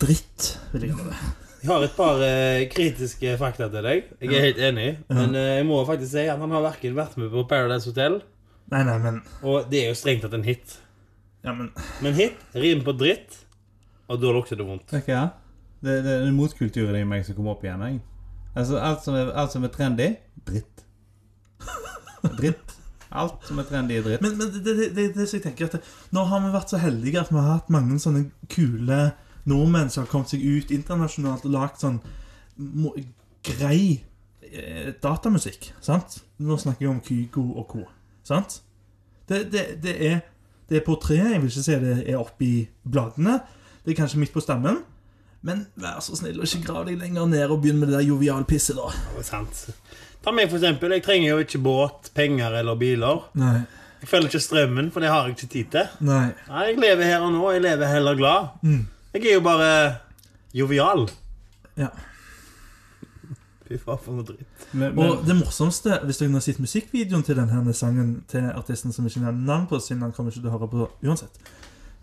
Dritt, vil jeg kalle det. Jeg har et par eh, kritiske fakta til deg. Jeg er helt enig. Men eh, jeg må faktisk si at han har verken vært med på Paradise Hotel, Nei, nei, men og det er jo strengt tatt en hit. Ja, men Men hit rimer på dritt, og da lukter det vondt. Vet du hva? Det, det er motkulturen i meg som kommer opp igjen. Jeg. Altså, alt som, er, alt som er trendy dritt. Dritt. Alt som er trendy, er dritt. Men, men det, det, det, det som jeg tenker at det, Nå har vi vært så heldige at vi har hatt mange sånne kule nordmenn som har kommet seg ut internasjonalt og lagd sånn mo, grei eh, datamusikk. Sant? Nå snakker jeg om Kygo og co. Sant? Det, det, det, er, det er på tre. Jeg vil ikke si det er oppi bladene. Det er kanskje midt på stammen. Men vær så snill og ikke grav deg lenger ned og begynn med det der jovialpisset, da. Det er sant. Ta meg for eksempel. Jeg trenger jo ikke båt, penger eller biler. Nei. Jeg følger ikke strømmen, for det har jeg ikke tid til. Nei. Nei, Jeg lever her og nå. Jeg lever heller glad. Mm. Jeg er jo bare jovial. Ja. Fy faen, for noe dritt. Men, men, Og det morsomste, hvis dere har sett musikkvideoen til denne sangen til artisten som ikke nevner navn på, siden han kommer ikke til å høre på uansett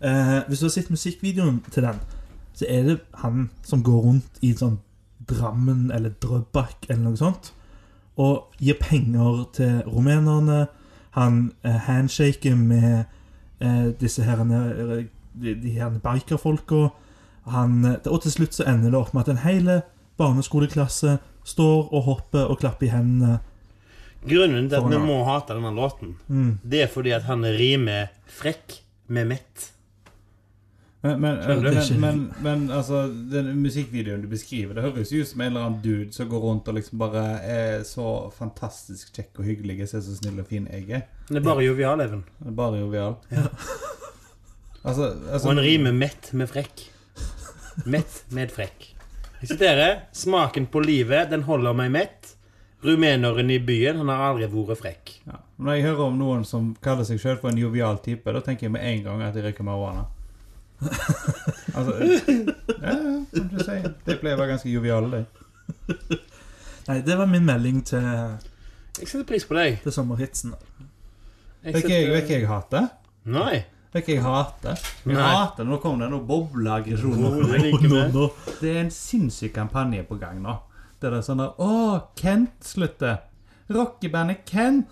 eh, Hvis du har sett musikkvideoen til den, så er det han som går rundt i sånn Drammen eller Drøbak eller noe sånt, og gir penger til rumenerne. Han eh, handshaker med eh, disse herrene eh, de, de her bikerfolka. Han, eh, og til slutt så ender det opp med at en hel barneskoleklasse står og hopper og klapper i hendene. Grunnen til at vi må hate denne låten, Mm. det er fordi at han rimer frekk med mett. men, men, Skjønner du? men, men, men altså, den musikkvideoen du beskriver, det høres jo ut som en eller annen dude som går rundt og liksom bare er så fantastisk kjekk og hyggelig, jeg ser så snill og fin jeg er. Det er bare jovial, Even. Det er Bare jovial. altså, altså Og han rimer mett med frekk. Mett med frekk. Jeg siterer Smaken på livet, den holder meg mett. Rumeneren i byen, han har aldri vært frekk. Ja. Når jeg hører om noen som kaller seg sjøl for en jovial type, da tenker jeg med en gang at de røyker marihuana. altså Ja, ja, som du sier. Det pleier å være ganske joviale, de. Nei, det var min melding til, Jeg setter pris på deg. til sommerhitsen. Vet ikke jeg, vet ikke jeg hater? Nei. Vet ikke jeg hater? Jeg Nei. hater Nå kom det noe bobleaggresjon. No, no, det. Det er en sinnssyk kampanje på gang nå. Det er sånn der Å, Kent slutter. Rockebandet Kent.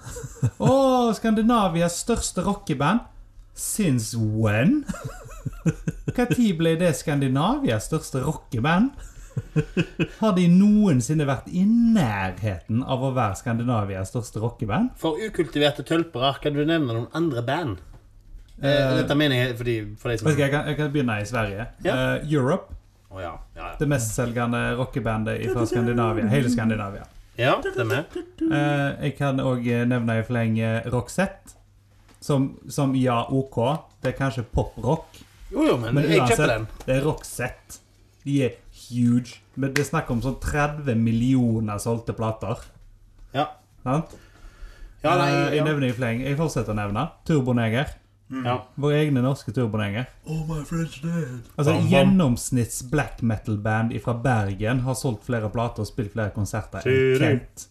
Å, Skandinavias største rockeband. Since when? Når ble det Skandinavias største rockeband? Har de noensinne vært i nærheten av å være Skandinavias største rockeband? For ukultiverte tølpere, kan du nevne noen andre band? Eh, Eh, dette mener jeg fordi, for deg som jeg kan, jeg kan begynne i Sverige. Ja. Eh, Europe. Oh, ja. Ja, Det mestselgende rockebandet fra Skandinavia. Hele Skandinavia. ja. stemmer. Eh, jeg kan òg nevne i fleng eh, Roxette. Som, som ja, OK. Det er kanskje poprock, Jo, jo, men, men jeg kjøper uansett, den. det er Roxette. De er huge. Men det er snakk om sånn 30 millioner solgte plater. Ja. Sant? Ja, nei, ja. jeg nevner i fleng. Jeg fortsetter å nevne. Turboneger. Ja. Vår egne norske turboneger. Oh, my friend's dead. Altså. Gjennomsnitts black metal-band fra Bergen har solgt flere plater og spilt flere konserter enn Kent.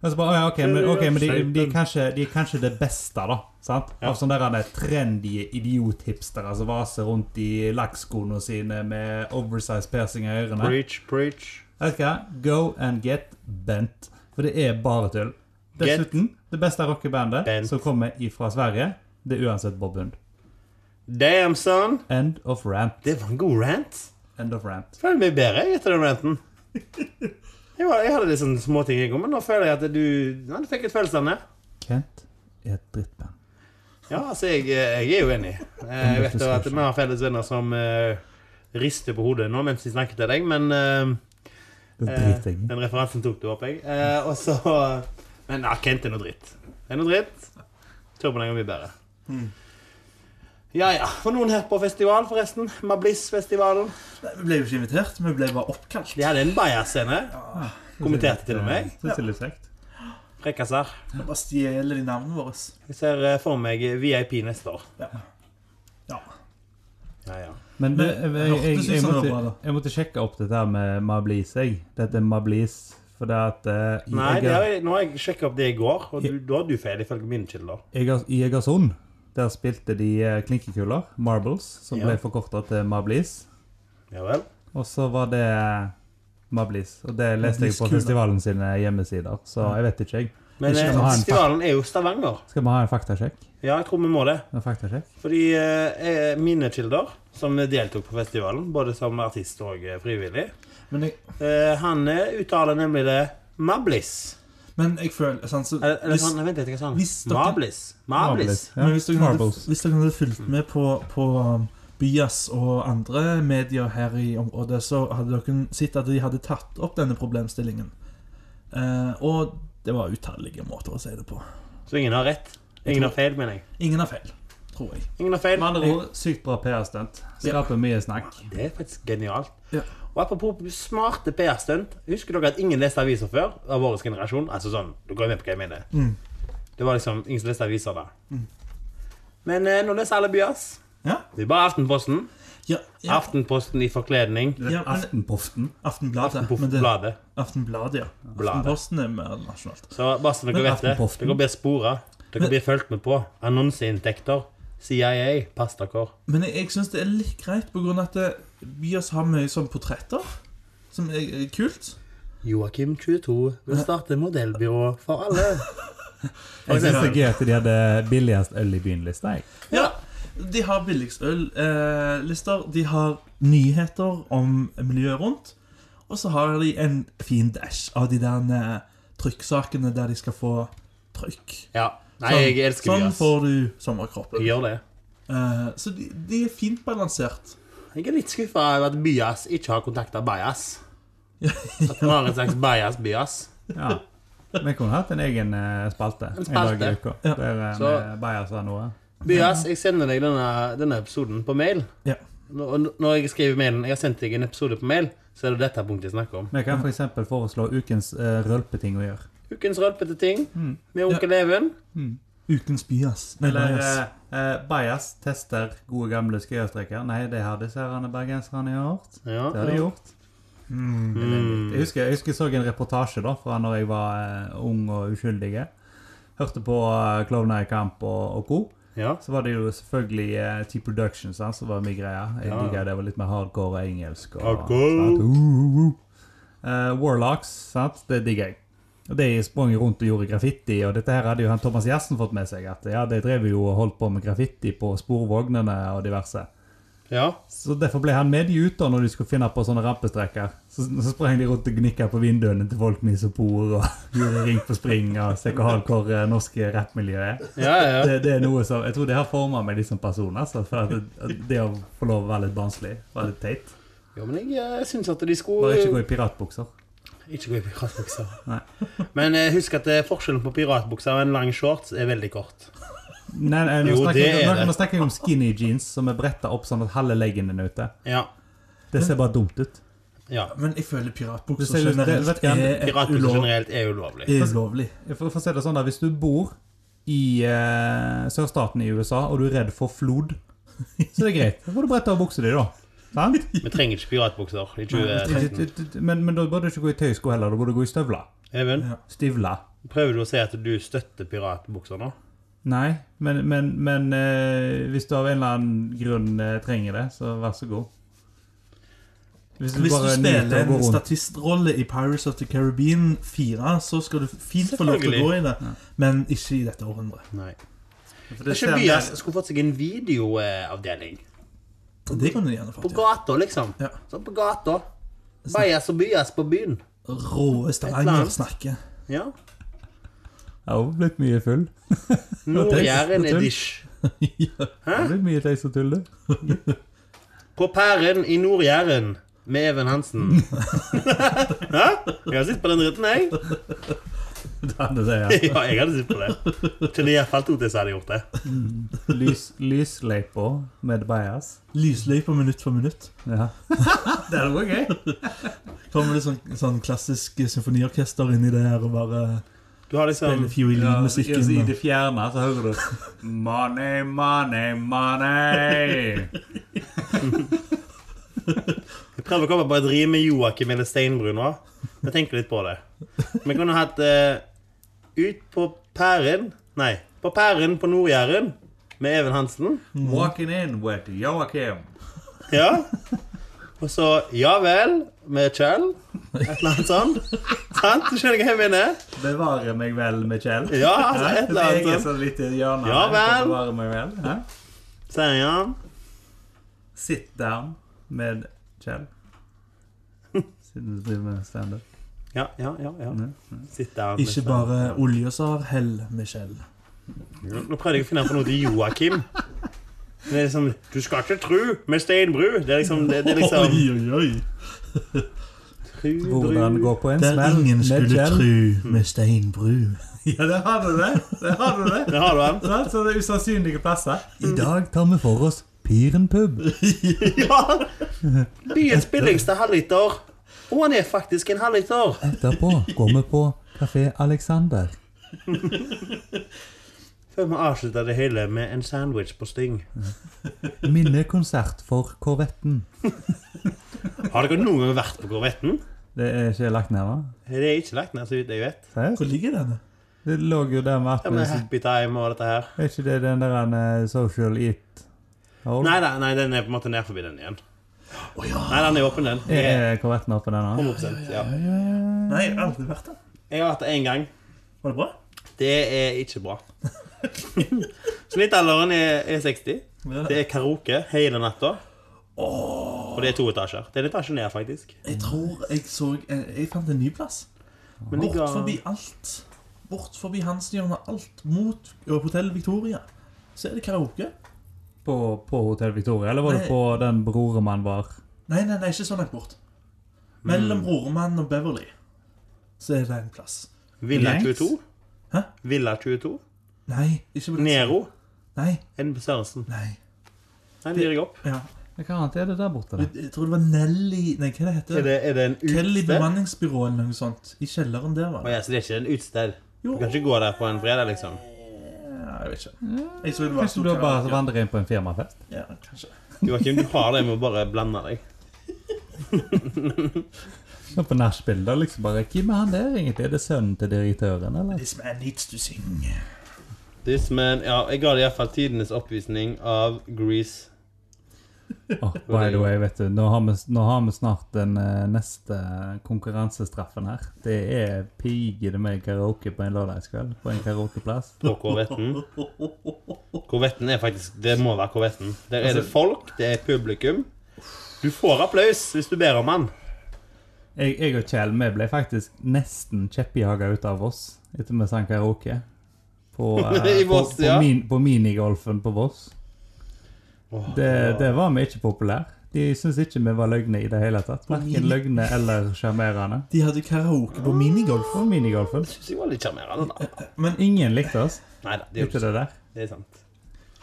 Altså bare, ja, ok, men, okay, men de, de, er kanskje, de er kanskje det beste, da. Sant? Ja. Av sånne der trendy idiothipstere som vaser rundt i lakkskoene sine med oversized piercing i ørene. Preach, preach. Vet du hva? Go and get bent. For det er bare tull. Get Dessuten, det beste rockebandet som kommer ifra Sverige, det er uansett Bob Hund. Damn, son. End of rant. Det var en god rant. End of rant. Føler meg bedre etter den ranten. Jeg, var, jeg hadde litt sånne småting, i går, men nå føler jeg at du ja, Du fikk et følelsene. Kent er et drittband. Ja, altså, jeg, jeg er jo enig. Eh, Jeg vet jo at vi har felles venner som uh, rister på hodet nå mens de snakker til deg, men uh, eh, jeg. Den referansen tok du opp, jeg. Eh, og så Men ja, Kent er noe dritt. Det er noe dritt. Turboen er mye bedre. Ja ja. For noen her på festival, forresten. Mabliss-festivalen. Vi ble jo ikke invitert, vi ble bare oppkalt. De hadde en bajascene. Ja. Kommenterte til og med jeg. Det er litt kjekt. Frekkaser. Bare stjeler de navnene våre. Jeg ser eh, for meg VIP neste år. Ja. Ja, ja. Men det, jeg, Men, jeg, hørtes jeg, jeg, det var måtte, jeg måtte sjekke opp dette her med Mablis, jeg. Dette er Mablis. For det at eh, Nei, det nå har jeg sjekka opp det i går, og du, da har du feil, ifølge mine kilder. Jeg i Egersund der spilte de eh, klinkekuler, Marbles, som Ja. ble forkorta til Mablis. Ja vel? Og så var det Mablis. Og det leste jeg på festivalen sine hjemmesider, så jeg vet ikke, jeg. Men eh, festivalen er jo Stavanger. Skal vi ha en faktasjekk? Ja, jeg tror vi må det. En faktasjekk? Fordi eh, eh, mine kilder, som deltok på festivalen, både som artist og frivillig, Men jeg, eh, han uttaler nemlig det Mablis. Men jeg føler sånn, så, Eller, eller hvis, sånn, vent litt, hva sa han? hvis dere- Mablis. Mablis. Ja. men hvis dere, hadde, Marbles. hvis dere hadde fulgt med på, på um, Byas og andre medier her i området, så hadde dere sett at de hadde tatt opp denne problemstillingen. Eh, og det var utallige måter å si det på. Så ingen har rett. Ingen har feil, mener jeg. Ingen har feil, tror jeg. Ingen har feil. Med andre ord, sykt bra PR-stunt. Skaper mye snakk. Det er faktisk genialt. Ja. Og apropos smarte PR-stunt. Husker dere at ingen leste aviser før? Av vår generasjon? Altså sånn, Du går med på hva jeg mener. Mm. Det var liksom ingen som leste aviser da. Men eh, nå leser alle Byas. Ja. Det er bare Aftenposten. Ja, ja, Aftenposten i forkledning. ja men, Aftenpoften. Aftenbladet. Men det, Aftenbladet, ja. Bladet. Aftenposten er mer nasjonalt. Så bare så dere Men vet det, dere blir spora. Dere blir fulgt med på. Annonseinntekter. CIA, pass dere. Men jeg, jeg syns det er litt greit, på grunn av at vi Bias har mye sånn portretter, som er, er kult. Joakim 22 vil starte modellbyrå for alle. Jeg syns det er gøy at de hadde billigst øl i byen-lista. jeg. Ja, De har billigst øl-lister. de har nyheter om miljøet rundt. Og så har de en fin dash av de der eh, trykksakene der de skal få trykk. Ja. Nei, jeg elsker sånn Bias. får du sommerkroppen. Jeg gjør det. Eh, så de, de er fint balansert. Jeg er litt skuffa over at Bias ikke har kontakta Bajas. At vi har en slags Bajas-Bias. Ja. Vi kunne hatt en egen eh, spalte en, spalte. dag i uka. Ja. Der eh, Så- vi Bayer noe. Bias, jeg sender deg denne, denne episoden på mail. Ja. Når, når jeg skriver mailen Jeg har sendt deg en episode på mail, så er det dette punktet jeg snakker om. Vi kan f.eks. foreslå ukens uh, rølpeting å gjøre. Ukens rølpete ting Mm. med onkel Even. Ukens bias. Nei, Eller bias. Eh, bias tester gode gamle skøyestreker. Nei, det har disse bergenserne gjort. Ja, Det har de gjort. Mm. Jeg husker jeg husker jeg så en reportasje da fra når jeg var eh, ung og uskyldig. Hørte på eh, Klovner i kamp og, og co. ja. Så var det jo selvfølgelig eh, T-Production som var min greie. Jeg Ja. digga det var litt mer hardcore engelsk. Og, Hardcore. uh, uh, uh. Eh, Warlocks, sant, det digger jeg. Og De sprang rundt og gjorde graffiti, og dette her hadde jo han Thomas Gjersen fått med seg. At ja, de drev jo og holdt på med graffiti på sporvognene og diverse. ja. Så derfor ble han med de ut da når de skulle finne på sånne rampestreker. Så, så sprang de rundt og gnikka på vinduene til folk med isopor og gjorde ring på spring og se hvor hardcore eh, norske rappmiljø er. ja, ja. Det, det er noe som, Jeg tror det har forma meg litt som person. Altså, for at det, det å få lov å være litt barnslig var litt teit. Ja, men jeg jeg syns at de Bare ikke gå i piratbukser. Ikke gå i piratbukser. Nei. Men eh, husk at eh, forskjellen på piratbukser og en lang shorts er veldig kort. Nei, nei, nå, Jo, snakker, det jeg- er det. nå snakker jeg om skinny jeans som er bretta opp sånn at halve leggen er ute. Ja. Det ser bare dumt ut. ja. Men jeg føler Det piratbukser ser ut- det- generelt du hva? er, er, Piratbukser ulov, generelt er ulovlig. er ulovlig. For, for å si det sånn da, Hvis du bor i eh, sørstaten i USA og du er redd for flod, så er det greit. Da får du brette av buksa di, da. Sant? Vi trenger ikke piratbukser i 2013. Men, men da burde du ikke gå i tøysko heller. Da burde du gå i støvler. Even, Ja. Stivler. prøver du å si at du støtter piratbukser nå? Nei, men, men, men eh, hvis du av en eller annen grunn eh, trenger det, så vær så god. Hvis Hvis du bare nyter spiller en statistrolle i Pirates of the Caribbean 4, så skal du fint få lov til å gå i det, men ikke i dette århundret. Nei. For det Kanskje Bias skulle fått seg en videoavdeling? Det kan du gjerne På få til. gata, liksom. Ja. Sånn på gata. Bajas og byas på byen. Råe Stavanger snakker. Ja. Jeg har blitt mye full. Nord-Jæren det ja. edish. Jeg har blitt mye teis og tull, du. På pæren i Nord-Jæren med Even Hansen. Hæ? Jeg har sittet på den dritten, jeg. Det hadde det, ja. Ja, jeg hadde sett på det. Til i hvert fall to til som hadde gjort det. Lys, lysløypa med bias. Lysløypa minutt for minutt. Ja. det hadde vært gøy. Kommer det sånn, sånn klassisk symfoniorkester inni der og bare Du har liksom spiller Ja. I det fjerne så hører du Money, money, money. Jeg prøver å komme på et rim med Joakim eller Steinbrun nå. Jeg tenker litt på det. Vi kunne hatt eh, Ut på pæren Nei, på pæren på Nord-Jæren med Even Hansen. Walking in with Joakim. Ja. Og så Ja vel med Kjell. Et eller annet sånt. Sant? Du skjønner hva jeg mener? Bevare meg vel med Kjell. Ja, altså, et eller Jeg er annet sånt. så litt i hjørnet. Ja vel. Bevare meg vel. Ja. Sier han. Sit down med Kjell. Siden du driver med standup. Ja, ja, ja. ja. Mm. Sitt der. Ikke bare olje som har hell med skjell. Nå prøvde jeg å finne på noe til Joakim. Det er liksom Du skal ikke tru med steinbru. Det er liksom Det, det er liksom Oi, oi, oi. Hvordan går gå på en Der smell ingen skulle tru med steinbru. Ja, der har du det. Der har du det. Der har du den. Så det er usannsynlige plasser. I dag tar vi for oss Piren pub. Ja! Byens billigste halvliter. Og han er faktisk en halvliter. Etterpå går vi på Kafé Alexander. Før vi avslutter det hele med en sandwich på Sting. Minnekonsert for Korvetten. Har dere noen gang vært på Korvetten? Det er ikke lagt ned, da? Det er ikke lagt ned, så vidt jeg vet. Seriøst? Hvor ligger den? Det lå jo der med Ja, med Happy Time og dette her. Er ikke det den der eh, social eat? Nei, nei, nei, den er på en måte ned forbi den igjen. Å ja. Nei, den er åpen, den. Er Korvetten åpen, den òg? 100 ja. Nei, jeg har aldri vært der. Jeg har vært der én gang. Var det bra? Det er ikke bra. Snittalderen er, er 60. Det er karaoke hele natta. Og det er to etasjer. Det er en etasje ned, faktisk. Jeg tror jeg så Jeg, jeg fant en ny plass. Men Bort ligger- forbi alt. Bort forbi Hansenhjørnet alt mot Hotell Victoria. Så er det karaoke. På, på Hotell Victoria, eller var det på den Broremann var? Nei, nei, nei, ikke så langt bort. Mellom Brormann og Beverly så er det en plass. Villa 22. Hæ? Villa 22. Nei, ikke på Nero. Nei, En på Sørensen. nei. Nei, det gir jeg opp. Ja. Hva annet er det der borte? da? Jeg, jeg tror det var Nelly Nei, hva det heter Er det, er det en Kelly utested? bemanningsbyrå eller noe sånt. I kjelleren der, var det. det. ja, så det er ikke en utsted? Jo. Du kan ikke gå der på en fredag, liksom? Ja, jeg vet ikke. Jeg tror det var Kanskje du har bare vandrer inn på en firmafest? Ja, kanskje. Joakim, du har det med å bare blande deg. Så på nachspiel, da liksom bare Hvem er han der egentlig? Er det sønnen til direktøren, eller? This man needs to sing. This man Ja, jeg ga det iallfall tidenes oppvisning av Grease. Åh, by the way, vet du, nå har vi, nå har vi snart den uh, neste konkurransestraffen her. Det er pigede med karaoke på en lørdagskveld på en karaokeplass. På Korvetten. Korvetten er faktisk Det må være Korvetten. Der er det folk, det er publikum. Du får applaus hvis du ber om den. Jeg, jeg og Kjell vi ble faktisk nesten kjeppjaga ut av Voss etter vi sang karaoke. På, uh, på, på, min, på minigolfen på Voss. Det, det var vi ikke populære. De syntes ikke vi var løgne i det hele tatt. Verken løgne eller sjarmerende. De hadde karaoke på minigolf. På minigolfen. synes jeg var litt sjarmerende, da. Men Ingen likte oss. Neida, de det er Likte det der. Det er sant.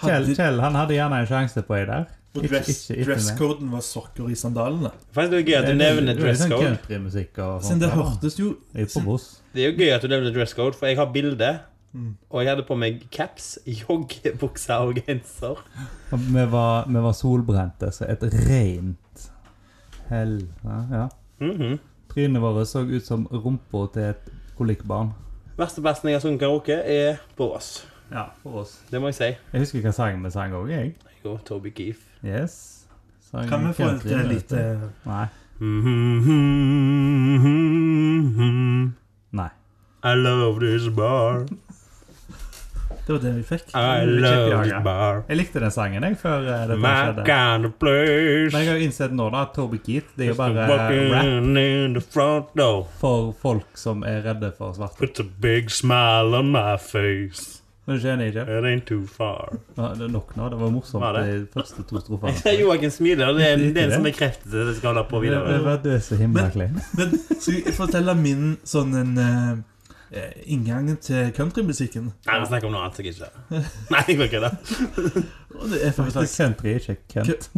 Kjell, Kjell han hadde gjerne en sjanse på ei der. og dresscoden var sokker i sandalene. Faktisk det er gøy at du nevner Det er sånn dresscode. og Siden det hørtes jo. Det er jo gøy at du nevner dresscode, for jeg har bilde. Og jeg hadde på meg caps, joggebukse og genser. Og Vi var, vi var solbrente, så et rent hell. Ja, ja. -hmm. Trynet vårt så ut som rumpa til et kolikkbarn. Verste plassen jeg har sunget karaoke, er på Ås. Ja, på oss. Det må jeg si. Jeg husker hva sang vi sang òg, jeg. Og Toby Keef. Yes. Sang Kan vi få et eh, lite Nei. Nei. I love this bar. Det var det vi fikk. I love bar. Jeg likte den sangen jeg før dette det My skjedde. kind of place. Men jeg har jo innsett nå da at Toby Keith det er jo bare rap in the front door. for folk som er redde for svarte. Puts a big smile on my face. Men du skjønner ikke? It ain't too far. Ja, det er nok nå. Det var morsomt Var det? de første to strofene. Joakim smiler. Det er, det er den som det? sånn det skal holde på Det, det videre. var det himla kleint. Men skal jeg fortelle min sånn en eh, eh, inngang til countrymusikken? Nei, vi snakker om noe annet. Jeg ikke. Nei, jeg vil ikke det. Og det er faktisk Country, ikke Kent.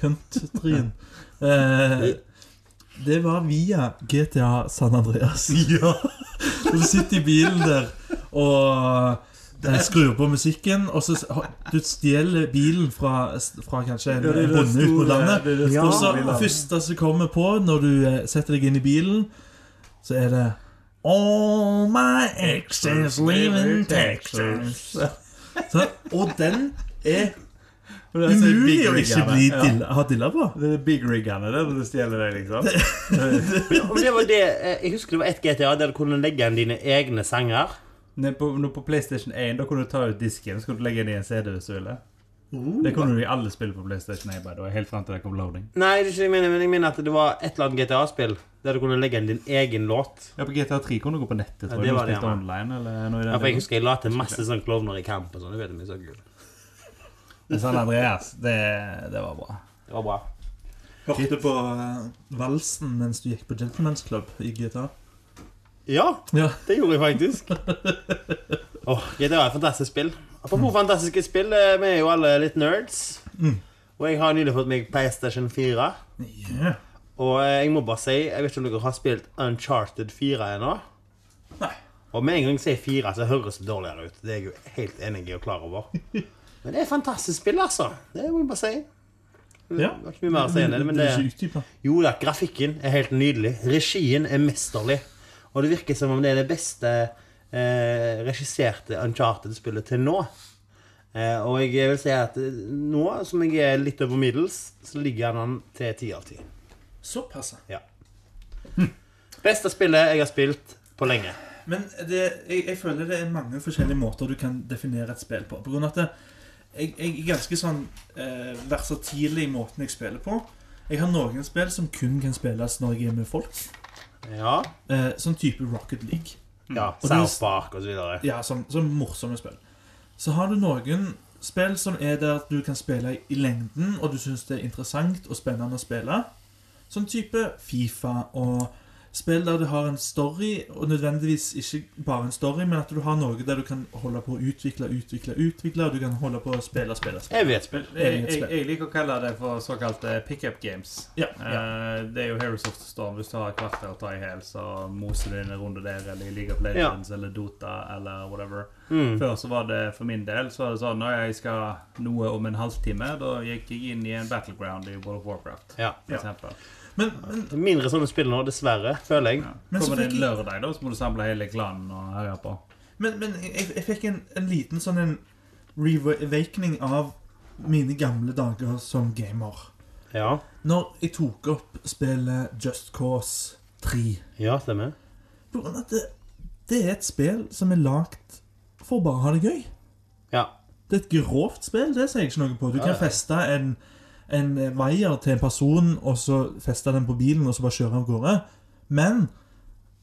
Countryen. Eh, det var via GTA San Andreas. Ja. Du sitter i bilen der og skrur på musikken, og så du stjeler bilen fra, fra kanskje en Ja, er bonde ute på landet. er Og så første som kommer på når du eh, setter deg inn i bilen, så er det All my exes live in Texas. Så, og den er umulig å ikke bli dilla, ha dilla på. Det er big riggene der du stjeler deg, liksom. Men det var det, eh, jeg husker det var ett GTA der du kunne legge inn dine egne sanger. På, på PlayStation 1 da kunne du ta ut disken så kunne du legge inn i en CD-visuelle. Det kunne du i alle spill på PlayStation 1, by the way, helt frem til det kom loading. Nei, det er ikke det jeg mener, men jeg mener at det var et eller annet GTA-spill der du kunne legge inn din egen låt. Ja, på GTA 3 kunne du gå på nettet, Ja, tror det jeg. var det, ja. online, eller noe i den Ja, for jeg husker jeg la til masse sånn klovner i kamp. og sånn. Det vet jeg så kul. Men San Andreas, det, det var bra. Det var bra. Hørte på eh, valsen mens du gikk på Gentleman's Club i GTA. Ja, Ja. det gjorde jeg faktisk. oh, GTA er et fantastisk spill. Apropos fantastiske spill, eh, vi er jo alle litt nerds. Og jeg har nylig fått meg PlayStation 4. Yeah. Og eh, jeg må bare si, jeg vet ikke om dere har spilt Uncharted 4 ennå? Nei. Og med en gang jeg sier 4, så høres det dårligere ut. Det er jeg jo helt enig i og klar over. Men det er et fantastisk spill, altså. Det må jeg bare si. Det Ja. var ikke mye mer å si enn det, men det? Jo da, grafikken er helt nydelig. Regien er mesterlig. Og det virker som om det er det beste eh, regisserte Uncharted-spillet til nå. Eh, og jeg vil si at nå, som jeg er litt over middels, så ligger han til ti av ti. Såpass. Ja. Beste spillet jeg har spilt på lenge. Men det, jeg, jeg føler det er mange forskjellige måter du kan definere et spill på. På grunn av at det, jeg, jeg er ganske sånn eh, versatil i måten jeg spiller på. Jeg har noen spill som kun kan spilles når jeg er med folk. Ja. Eh, sånn type Rocket League. ja Og South Park videre. Ja, som, som morsomme spill. Så har du noen spill som er der du kan spille i lengden, og du syns det er interessant og spennende å spille. Sånn type Fifa og spill der du har en story, og nødvendigvis ikke bare en story, men at du har noe der du kan holde på å utvikle, utvikle, utvikle, og du kan holde på å spille, spille, spille. Evighetsspill. Jeg, jeg, jeg liker å kalle det for såkalte pickup games. Ja, ja. Eh, det er jo Heroes of the Storm. Hvis du har et kvarter å ta i hæl, så moser du inn en runde der, eller i League of Legends, eller Dota, eller whatever. Mm. Før så var det for min del så var det sånn når jeg skal noe om en halvtime, da gikk jeg inn i en battleground i World of Warcraft. Ja. For eksempel. Men, men, Mindre sånne spill nå, dessverre, føler jeg. Ja. Kommer det en lørdag, da, så må du samle hele klanen og høre på. men, men jeg, jeg fikk en, en liten sånn en reawakening av mine gamle dager som gamer. Ja. Når jeg tok opp spillet Just Cause 3 Ja, stemmer. På grunn av at det, det er et spill som er lagd for å bare ha det gøy. Ja. Det er et grovt spill, det sier jeg ikke noe på. Du Ja, kan feste en, en vaier til en person, og så feste den på bilen, og så bare kjøre av gårde. Men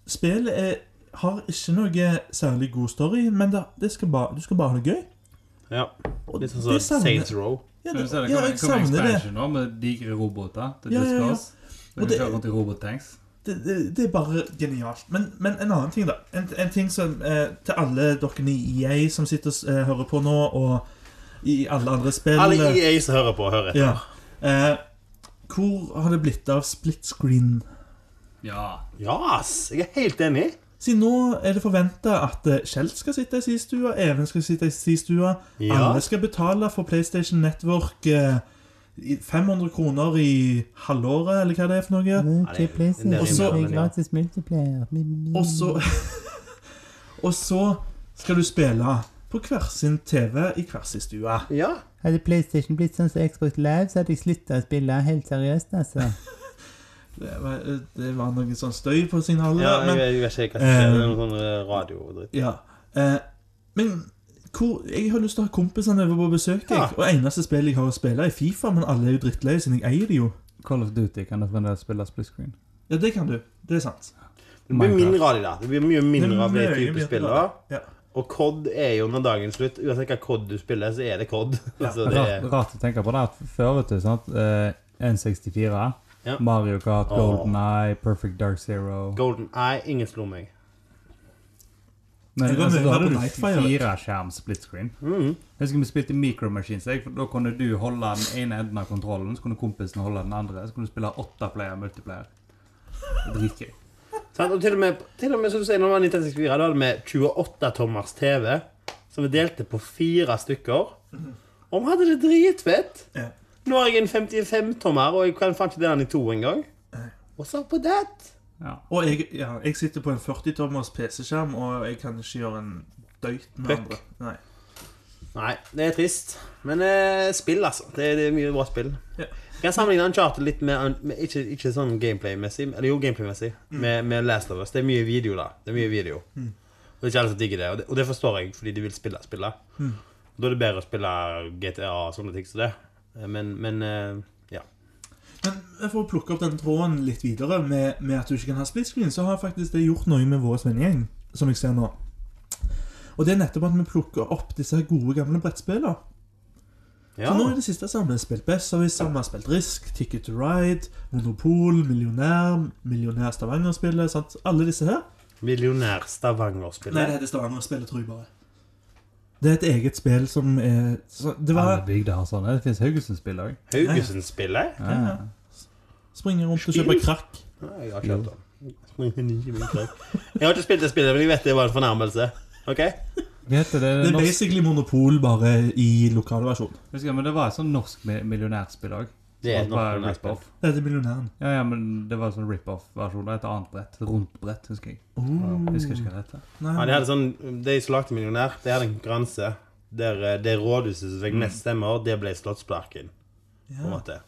spillet er, har ikke noe særlig god story, men det, det skal bare, du skal bare ha det gøy. ja. Litt sånn som Saints Row. Ja, det, det ja, jeg savner det. nå med digre roboter til Ja, ja, ja. Og det- kjører rundt i robottanks. Det, det, det er bare genialt. Men, men en annen ting, da. En, en ting som eh, Til alle dere i EA som sitter og eh, hører på nå, og i alle andre spill Alle EA som hører på, hører etter. Ja. Eh, hvor har det blitt av split screen? Ja. Ja, ass! Jeg er helt enig. Siden nå er det forventa at eh, Kjell skal sitte i sistua, Even skal sitte i sistua. Ja. Alle skal betale for PlayStation Network eh, 500 kroner i halvåret, eller hva det er for noe. Og så Og så skal du spille på hver sin TV i hver sin stue. Ja. Hadde PlayStation blitt sånn som Xbox Live, så hadde jeg slutta å spille. Helt seriøst, altså. Det var, det var noe sånn støy på signalet. ja men, jeg, jeg vet ikke hva som skjer. Det er noe sånn eh, radiodritt. Ja. Eh, men hvor, jeg har lyst til å ha kompisene over på besøk. Jeg. Ja. Og eneste spillet jeg har å spille, er Fifa, men alle er jo drittleie, siden jeg eier det jo. Call of Duty kan du fremdeles spille split screen. Ja, det kan du. Det er sant. Det blir mindre av de der. Det blir mye mindre av de type mindre spill. av da. det. Ja. Og COD er jo når dagen slutt. Uansett hva COD du spiller, så er det COD. Ja. det er, rart å tenke på det før, vet du, sant? Uh, N64, Ja. Mario Kart. Golden Eye, Perfect Dark Zero Golden Eye, ingen slo meg. Men altså, da hadde du fireskjerm split screen. Mm. Jeg husker vi spilte Micro Machines. for Da kunne du holde den ene enden av kontrollen, så kunne kompisen holde den andre. Så kunne du spille åtte player multiplayer. Dritgøy. Sant? Og til og med, til og med som du sier, når det var 1964, da hadde vi 28-tommers TV, som vi delte på fire stykker. Og vi hadde det dritfett. Ja. Nå har jeg en 55-tommer, og jeg kan faen ikke den i to engang. What's up with that? Ja. Og jeg, ja, jeg sitter på en 40-tommers PC-skjerm, og jeg kan ikke gjøre en døyt med Puck. andre. Nei. Nei, det er trist. Men eh, spill, altså. Det, det er mye bra spill. Ja. Jeg kan sammenligne Uncharted litt med, med ikke, ikke sånn gameplay-messig, eller jo, gameplay-messig, med, med Last of Us. Det er mye video, da. Det er mye video. Mm. Og det er ikke alle som digger det, og det, og det forstår jeg, fordi de vil spille spille. Mm. Da er det bedre å spille GTA og sånne ting som det. Men, men eh, ja. Men for å plukke opp den tråden litt videre med, med at du ikke kan ha split screen, så har faktisk det gjort noe med vår vennegjeng, som jeg ser nå. Og det er nettopp at vi plukker opp disse gode, gamle brettspillene. ja. Så nå i det siste så har vi spilt Så vi har spilt Risk, Ticket to Ride, Monopol, Millionær, Millionær Stavanger-spillet, sant? Alle disse her. Millionær Nei, Stavanger-spillet. det heter Stavanger-spillet, tror jeg bare. Det er et eget spill som er så Det Alle var bygder har sånne. Det fins Haugesund-spill òg. Haugesund-spillet? ja, ja. Springe rundt og kjøper krakk. Nei, jeg har ikke hørt om. Jeg har ikke spilt det spillet, men jeg vet det var en fornærmelse. Ok? Vet det, Det er norsk, basically monopol, bare i lokalversjon. husker, men det var et sånn norsk mi- millionærspill òg. Det er var norsk rip-off. Det heter Millionæren. Ja, ja, men det var sånn rip-off-versjon av et annet brett. Et rundt brett, husker jeg. Oh. Jeg husker ikke hva det heter. Nei. Ja, de hadde sånn, de som lagde Millionær, de hadde en konkurranse der eh, det rådhuset som fikk mest stemmer, det ble Slottsparken. på en måte.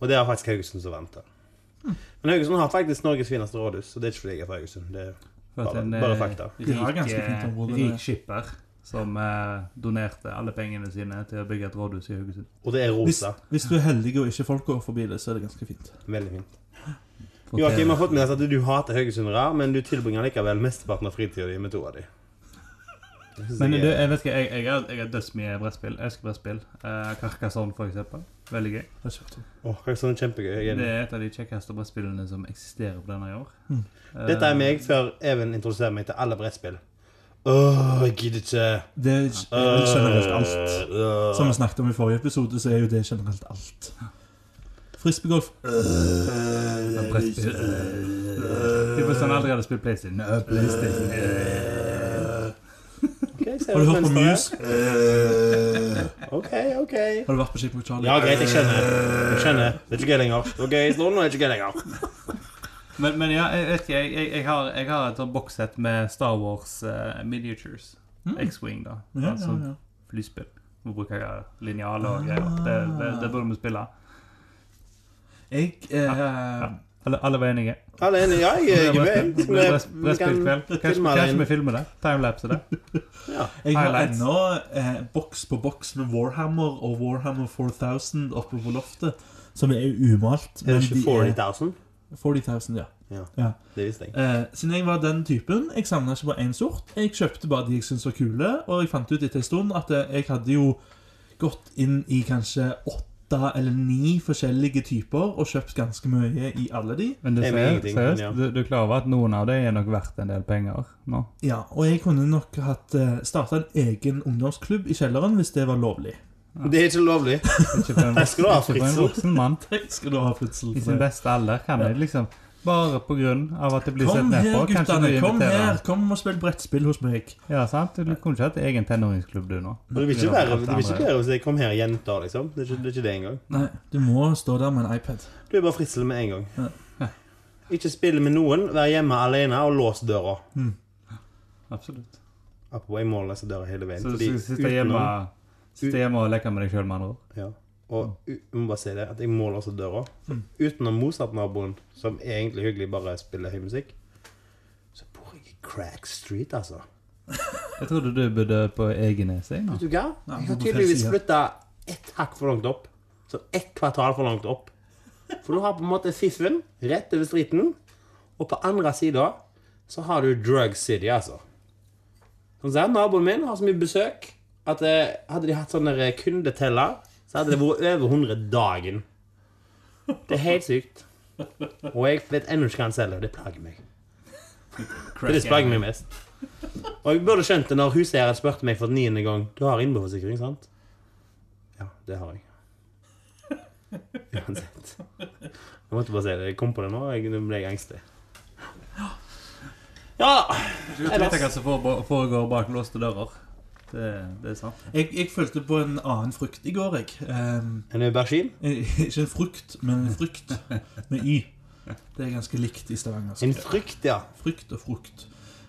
Og det har faktisk Haugesund som vant. da. Men Haugesund har faktisk Norges fineste rådhus, og det er ikke fordi jeg er fra Haugesund. Det er Bare- en, bare eh, fakta. Rik, eh, rik skipper som eh, donerte alle pengene sine til å bygge et rådhus i Haugesund. Og det er Hvis, rosa. hvis du er heldig og ikke folk går forbi det, så er det ganske fint. Veldig fint. Joakim, vi har fått med oss at du hater haugesundere, men du tilbringer likevel mesteparten av fritida di med to av dem. Men du, jeg vet ikke, jeg, jeg, har- jeg har dødsmye brettspill. Jeg elsker brettspill. Eh, Carcassonne, for eksempel. Veldig gøy. Det er. Åh, Carcassonne er kjempegøy. Det er et av de kjekkeste brettspillene som eksisterer på denne år. Mm. Eh, Dette er meg før Even introduserer meg til alle brettspill. Åh, jeg gidder ikke. Det er er generelt alt. Som vi snakket om i forrige episode, så er jo det generelt alt. Frisbeegolf eh, får sånn aldri hadde spilt PlayStation. PlayStation. Eh. ok, ser Har du hørt på. Muse? Ok, ok. Har du vært på Shipwreck Charlie? Ja, greit, jeg skjønner. Jeg skjønner. Det er ikke gøy lenger. Det var gøy i nå er ikke gøy lenger. Men, men ja, jeg vet ikke. Jeg, jeg, jeg, har, jeg har et bokssett med Star Wars uh, miniatures. Mm. X-Wing, da. Ja, altså ja, ja. flyspill. Nå bruker jeg linjaler og greier. Det, det, det burde vi spille. Jeg eh, Ja. Alle, alle var enige. Alle enige? Ja, jeg er Det med. Vi kan- filme Kanskje kanskje vi filmer det? Timelapse det? Ja. Jeg har ennå eh, boks på boks med Warhammer og Warhammer 4000 oppe på loftet, som er umalt. Er det de ikke 40 000? 40 000, ja. Det visste jeg. Eh, siden jeg var den typen, jeg savna ikke bare én sort. Jeg kjøpte bare de jeg syntes var kule, og jeg fant ut etter en stund at jeg hadde jo gått inn i kanskje åtte eller ni forskjellige typer og kjøpt ganske mye i alle de. Men det ser, seriøst, ja. du, du klarer over at noen av dem er nok verdt en del penger nå? Ja, Og jeg kunne nok hatt uh, starta en egen ungdomsklubb i kjelleren hvis det var lovlig. Det er ikke lovlig. Ikke en, Takk skal du ha, ikke for en Fritzel. voksen mann. Skal du ha Fritzel? I sin beste alder kan jeg liksom Bare av at det blir sett Kom ned her, på. Guttene. Kom her. Kom og spill brettspill hos meg. Ja, sant? Du kunne ikke hatt egen tenåringsklubb, du, nå. Det vil ikke være, det vil ikke være hvis jeg kom her jenter, liksom. Det er ikke det, er ikke det engang. Nei, du må stå der med en iPad. Du er bare fritsel med en gang. Ja. Ikke spille med noen, være hjemme alene og lås døra. Absolutt. Apropos, jeg må låse døra hele veien. Så du sitter skal sitte hjemme, sitte hjemme og leke med deg sjøl, med andre ord? Ja. Og jeg må bare si det, at jeg må låse døra. For Mm. utenom Mozart-naboen, som er egentlig hyggelig, bare spiller høy musikk, så bor jeg i Crack Street, altså. Jeg trodde du bodde på Egenes, jeg. Vet du hva? Jeg har tydeligvis flytta ett hakk for langt opp. Så ett kvartal for langt opp. For du har på en måte Fiffen rett over streeten, og på andre sida så har du Drug City, altså. Sånn som Naboen min har så mye besøk at eh, hadde de hatt sånne kundeteller, så hadde det vært over 100 dagen. Det er helt sykt. Og jeg vet ennå ikke hva han selger. Det plager meg. Det er det som plager meg mest. Og jeg burde skjønt det når huseieren spurte meg for niende gang Du har innboforsikring, sant? Ja, det har jeg. Uansett. Jeg måtte bare si det. Jeg kom på det nå, og nå ble jeg engstelig. Ja! Du vet hva som foregår bak låste dører. Det, det er sant. Jeg, jeg følte på en annen frukt i går, jeg. Um, En aubergine? ikke en frukt, men en frukt med y. Det er ganske likt i Stavanger. En frykt, ja. Frukt og frukt.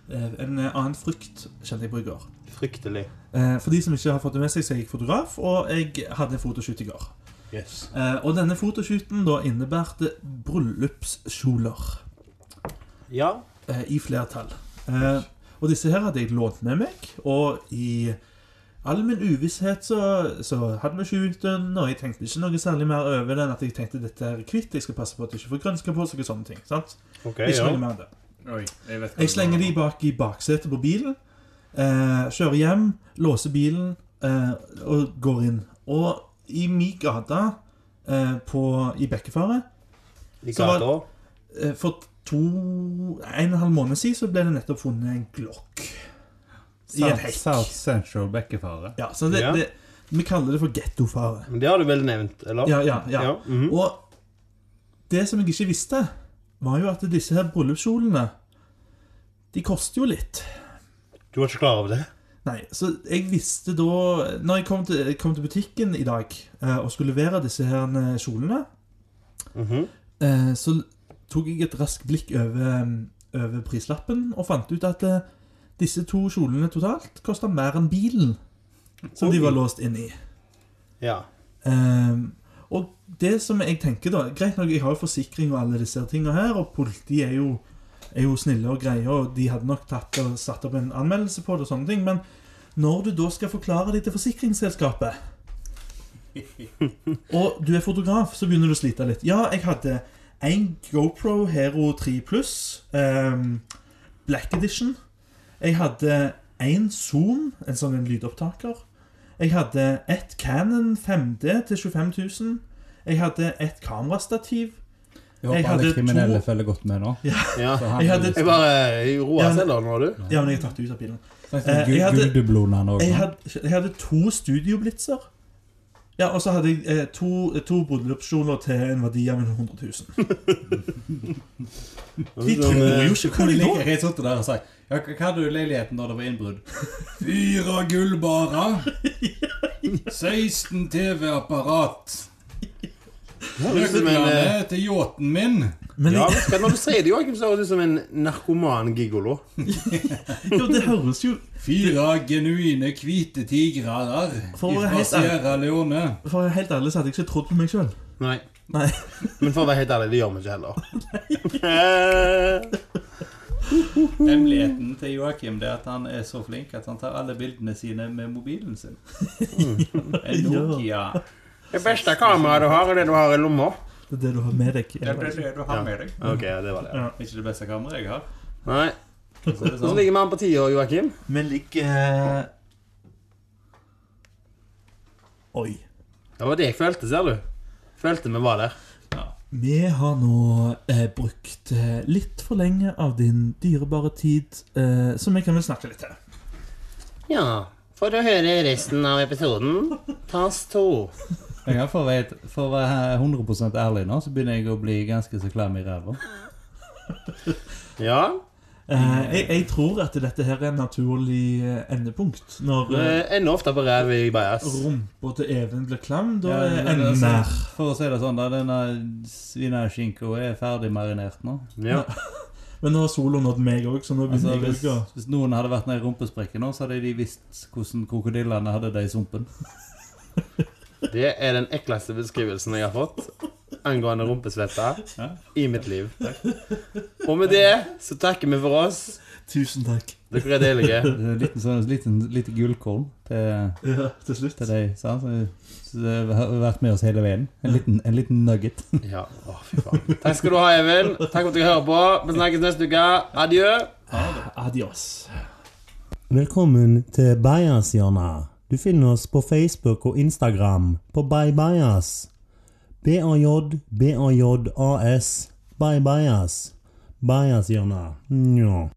Eh, En annen frukt kjente jeg på i går. Fryktelig. Eh, For de som ikke har fått det med seg, så er jeg fotograf, og jeg hadde en fotoshoot i går. Yes. Og denne fotoshooten da innebærte bryllupskjoler Ja. i flertall. Og disse her hadde jeg lånt med meg, og i all min uvisshet så, så hadde vi shooten, og jeg tenkte ikke noe særlig mer over den, at jeg tenkte dette er kvitt, jeg skal passe på at jeg ikke får grønsker på seg og sånne ting. sant? Ok, Ikke ja. noe mer enn det. Oi, jeg vet Jeg slenger de bak i baksetet på bilen, eh, kjører hjem, låser bilen eh, og går inn. Og i min gate eh, i Bekkefaret I gata. eh, For to, en og en halv måned siden så ble det nettopp funnet en glokk I en hekk. South Central Bekkefare. Ja, så det, Ja. det, Vi kaller det for gettofare. Men det har du vel nevnt, eller? Ja, ja, ja. mhm. Og det som jeg ikke visste, var jo at disse her bryllupskjolene De koster jo litt. Du var ikke klar over det? Nei, så jeg visste da Når jeg kom til, kom til butikken i dag eh, og skulle levere disse her eh, kjolene, Mhm. eh, så tok jeg et raskt blikk over, over prislappen og fant ut at uh, disse to kjolene totalt kosta mer enn bilen som de var låst inn i. Ja. Um, og det som jeg tenker da Greit nok, jeg har jo forsikring og alle disse tingene her, og politiet er jo, er jo snille og greie, og de hadde nok tatt og satt opp en anmeldelse på det og sånne ting, men når du da skal forklare det til forsikringsselskapet Og du er fotograf, så begynner du å slite litt. Ja, jeg hadde en GoPro Hero 3 Plus, um, Black Edition. Jeg hadde en Zoom, en sånn en lydopptaker. Jeg hadde et Canon 5D til 25 000. Jeg hadde et kamerastativ. Jeg håper Jeg alle kriminelle to- følger godt med nå. ja. Ja. Jeg hadde- Jeg bare roer seg nå, du. Ja, men jeg har tatt det ut av bilen. Eh, Jeg hadde, jeg hadde to studioblitzer. Ja, og så hadde jeg eh, to, to bryllupskjoler til en verdi av 100 000. De tror jo ikke hvor de Jeg går. har sittet der og sier ja, hva hadde du i leiligheten da det var innbrudd? Fire gullbarer. 16 TV-apparat. Nøklene til yachten min. Men Ja, hva, Når du sier det, Joakim, så høres du ut som en narkoman gigolo. jo, det høres jo Fire genuine hvite tigre fra Sierra Leone. For å være helt ærlig så hadde jeg ikke trodd på meg sjøl. Nei. Nei. Men for å være helt ærlig, det gjør vi ikke heller. Hemmeligheten til Joakim er at han er så flink at han tar alle bildene sine med mobilen sin. En Nokia. Det beste kameraet du har, er det du har i lomma. Det er det du har med deg. Det er det du har med deg. Ok, ja, det var det. Ja. Ikke det beste kameraet jeg har. Nei. Så Hvordan sånn. ligger vi an på tida, Joakim? Vi ligger Oi. Det var det jeg følte, ser du. Følte vi var der. Vi har nå eh, brukt eh, litt for lenge av din dyrebare tid, eh, så vi kan vel snakke litt til. Ja. For å høre resten av episoden, tas to. Jeg for, være, for å være 100 ærlig nå, så begynner jeg å bli ganske så klam i ræva. Ja. Eh, jeg, jeg tror at dette her er en naturlig eh, endepunkt. Når eh, ender ofte på ræv i bajas. rumpa til Even blir klam, da Ja, er men enden altså, nær. For å si det sånn, da, denne svinaskinka er ferdig marinert nå. Ja. Men nå har sola nådd meg òg, så nå Altså, begynner hvis, jeg å hvis noen hadde vært nede i rumpesprekken nå, så hadde de visst hvordan krokodillene hadde det i sumpen. Det er den ekleste beskrivelsen jeg har fått angående rumpesvette Ja. i mitt liv. Og med det så takker vi for oss. Tusen takk. Dere er deilige. Liten, sånn, liten, lite gullkorn til, Ja, til slutt. til deg. Sant? Så, du har vært med oss hele veien. En liten, en liten nugget. Ja, å fy faen. Takk skal du ha, Even. Takk for at du hører på. Vi snakkes neste uke. Adjø. Adios. Velkommen til Bajashjørnet. Du finner oss på Facebook og Instagram på Bye Bajas. B-A-J, B-A-J-A-S. Bye Bajas. Jonna. Nja.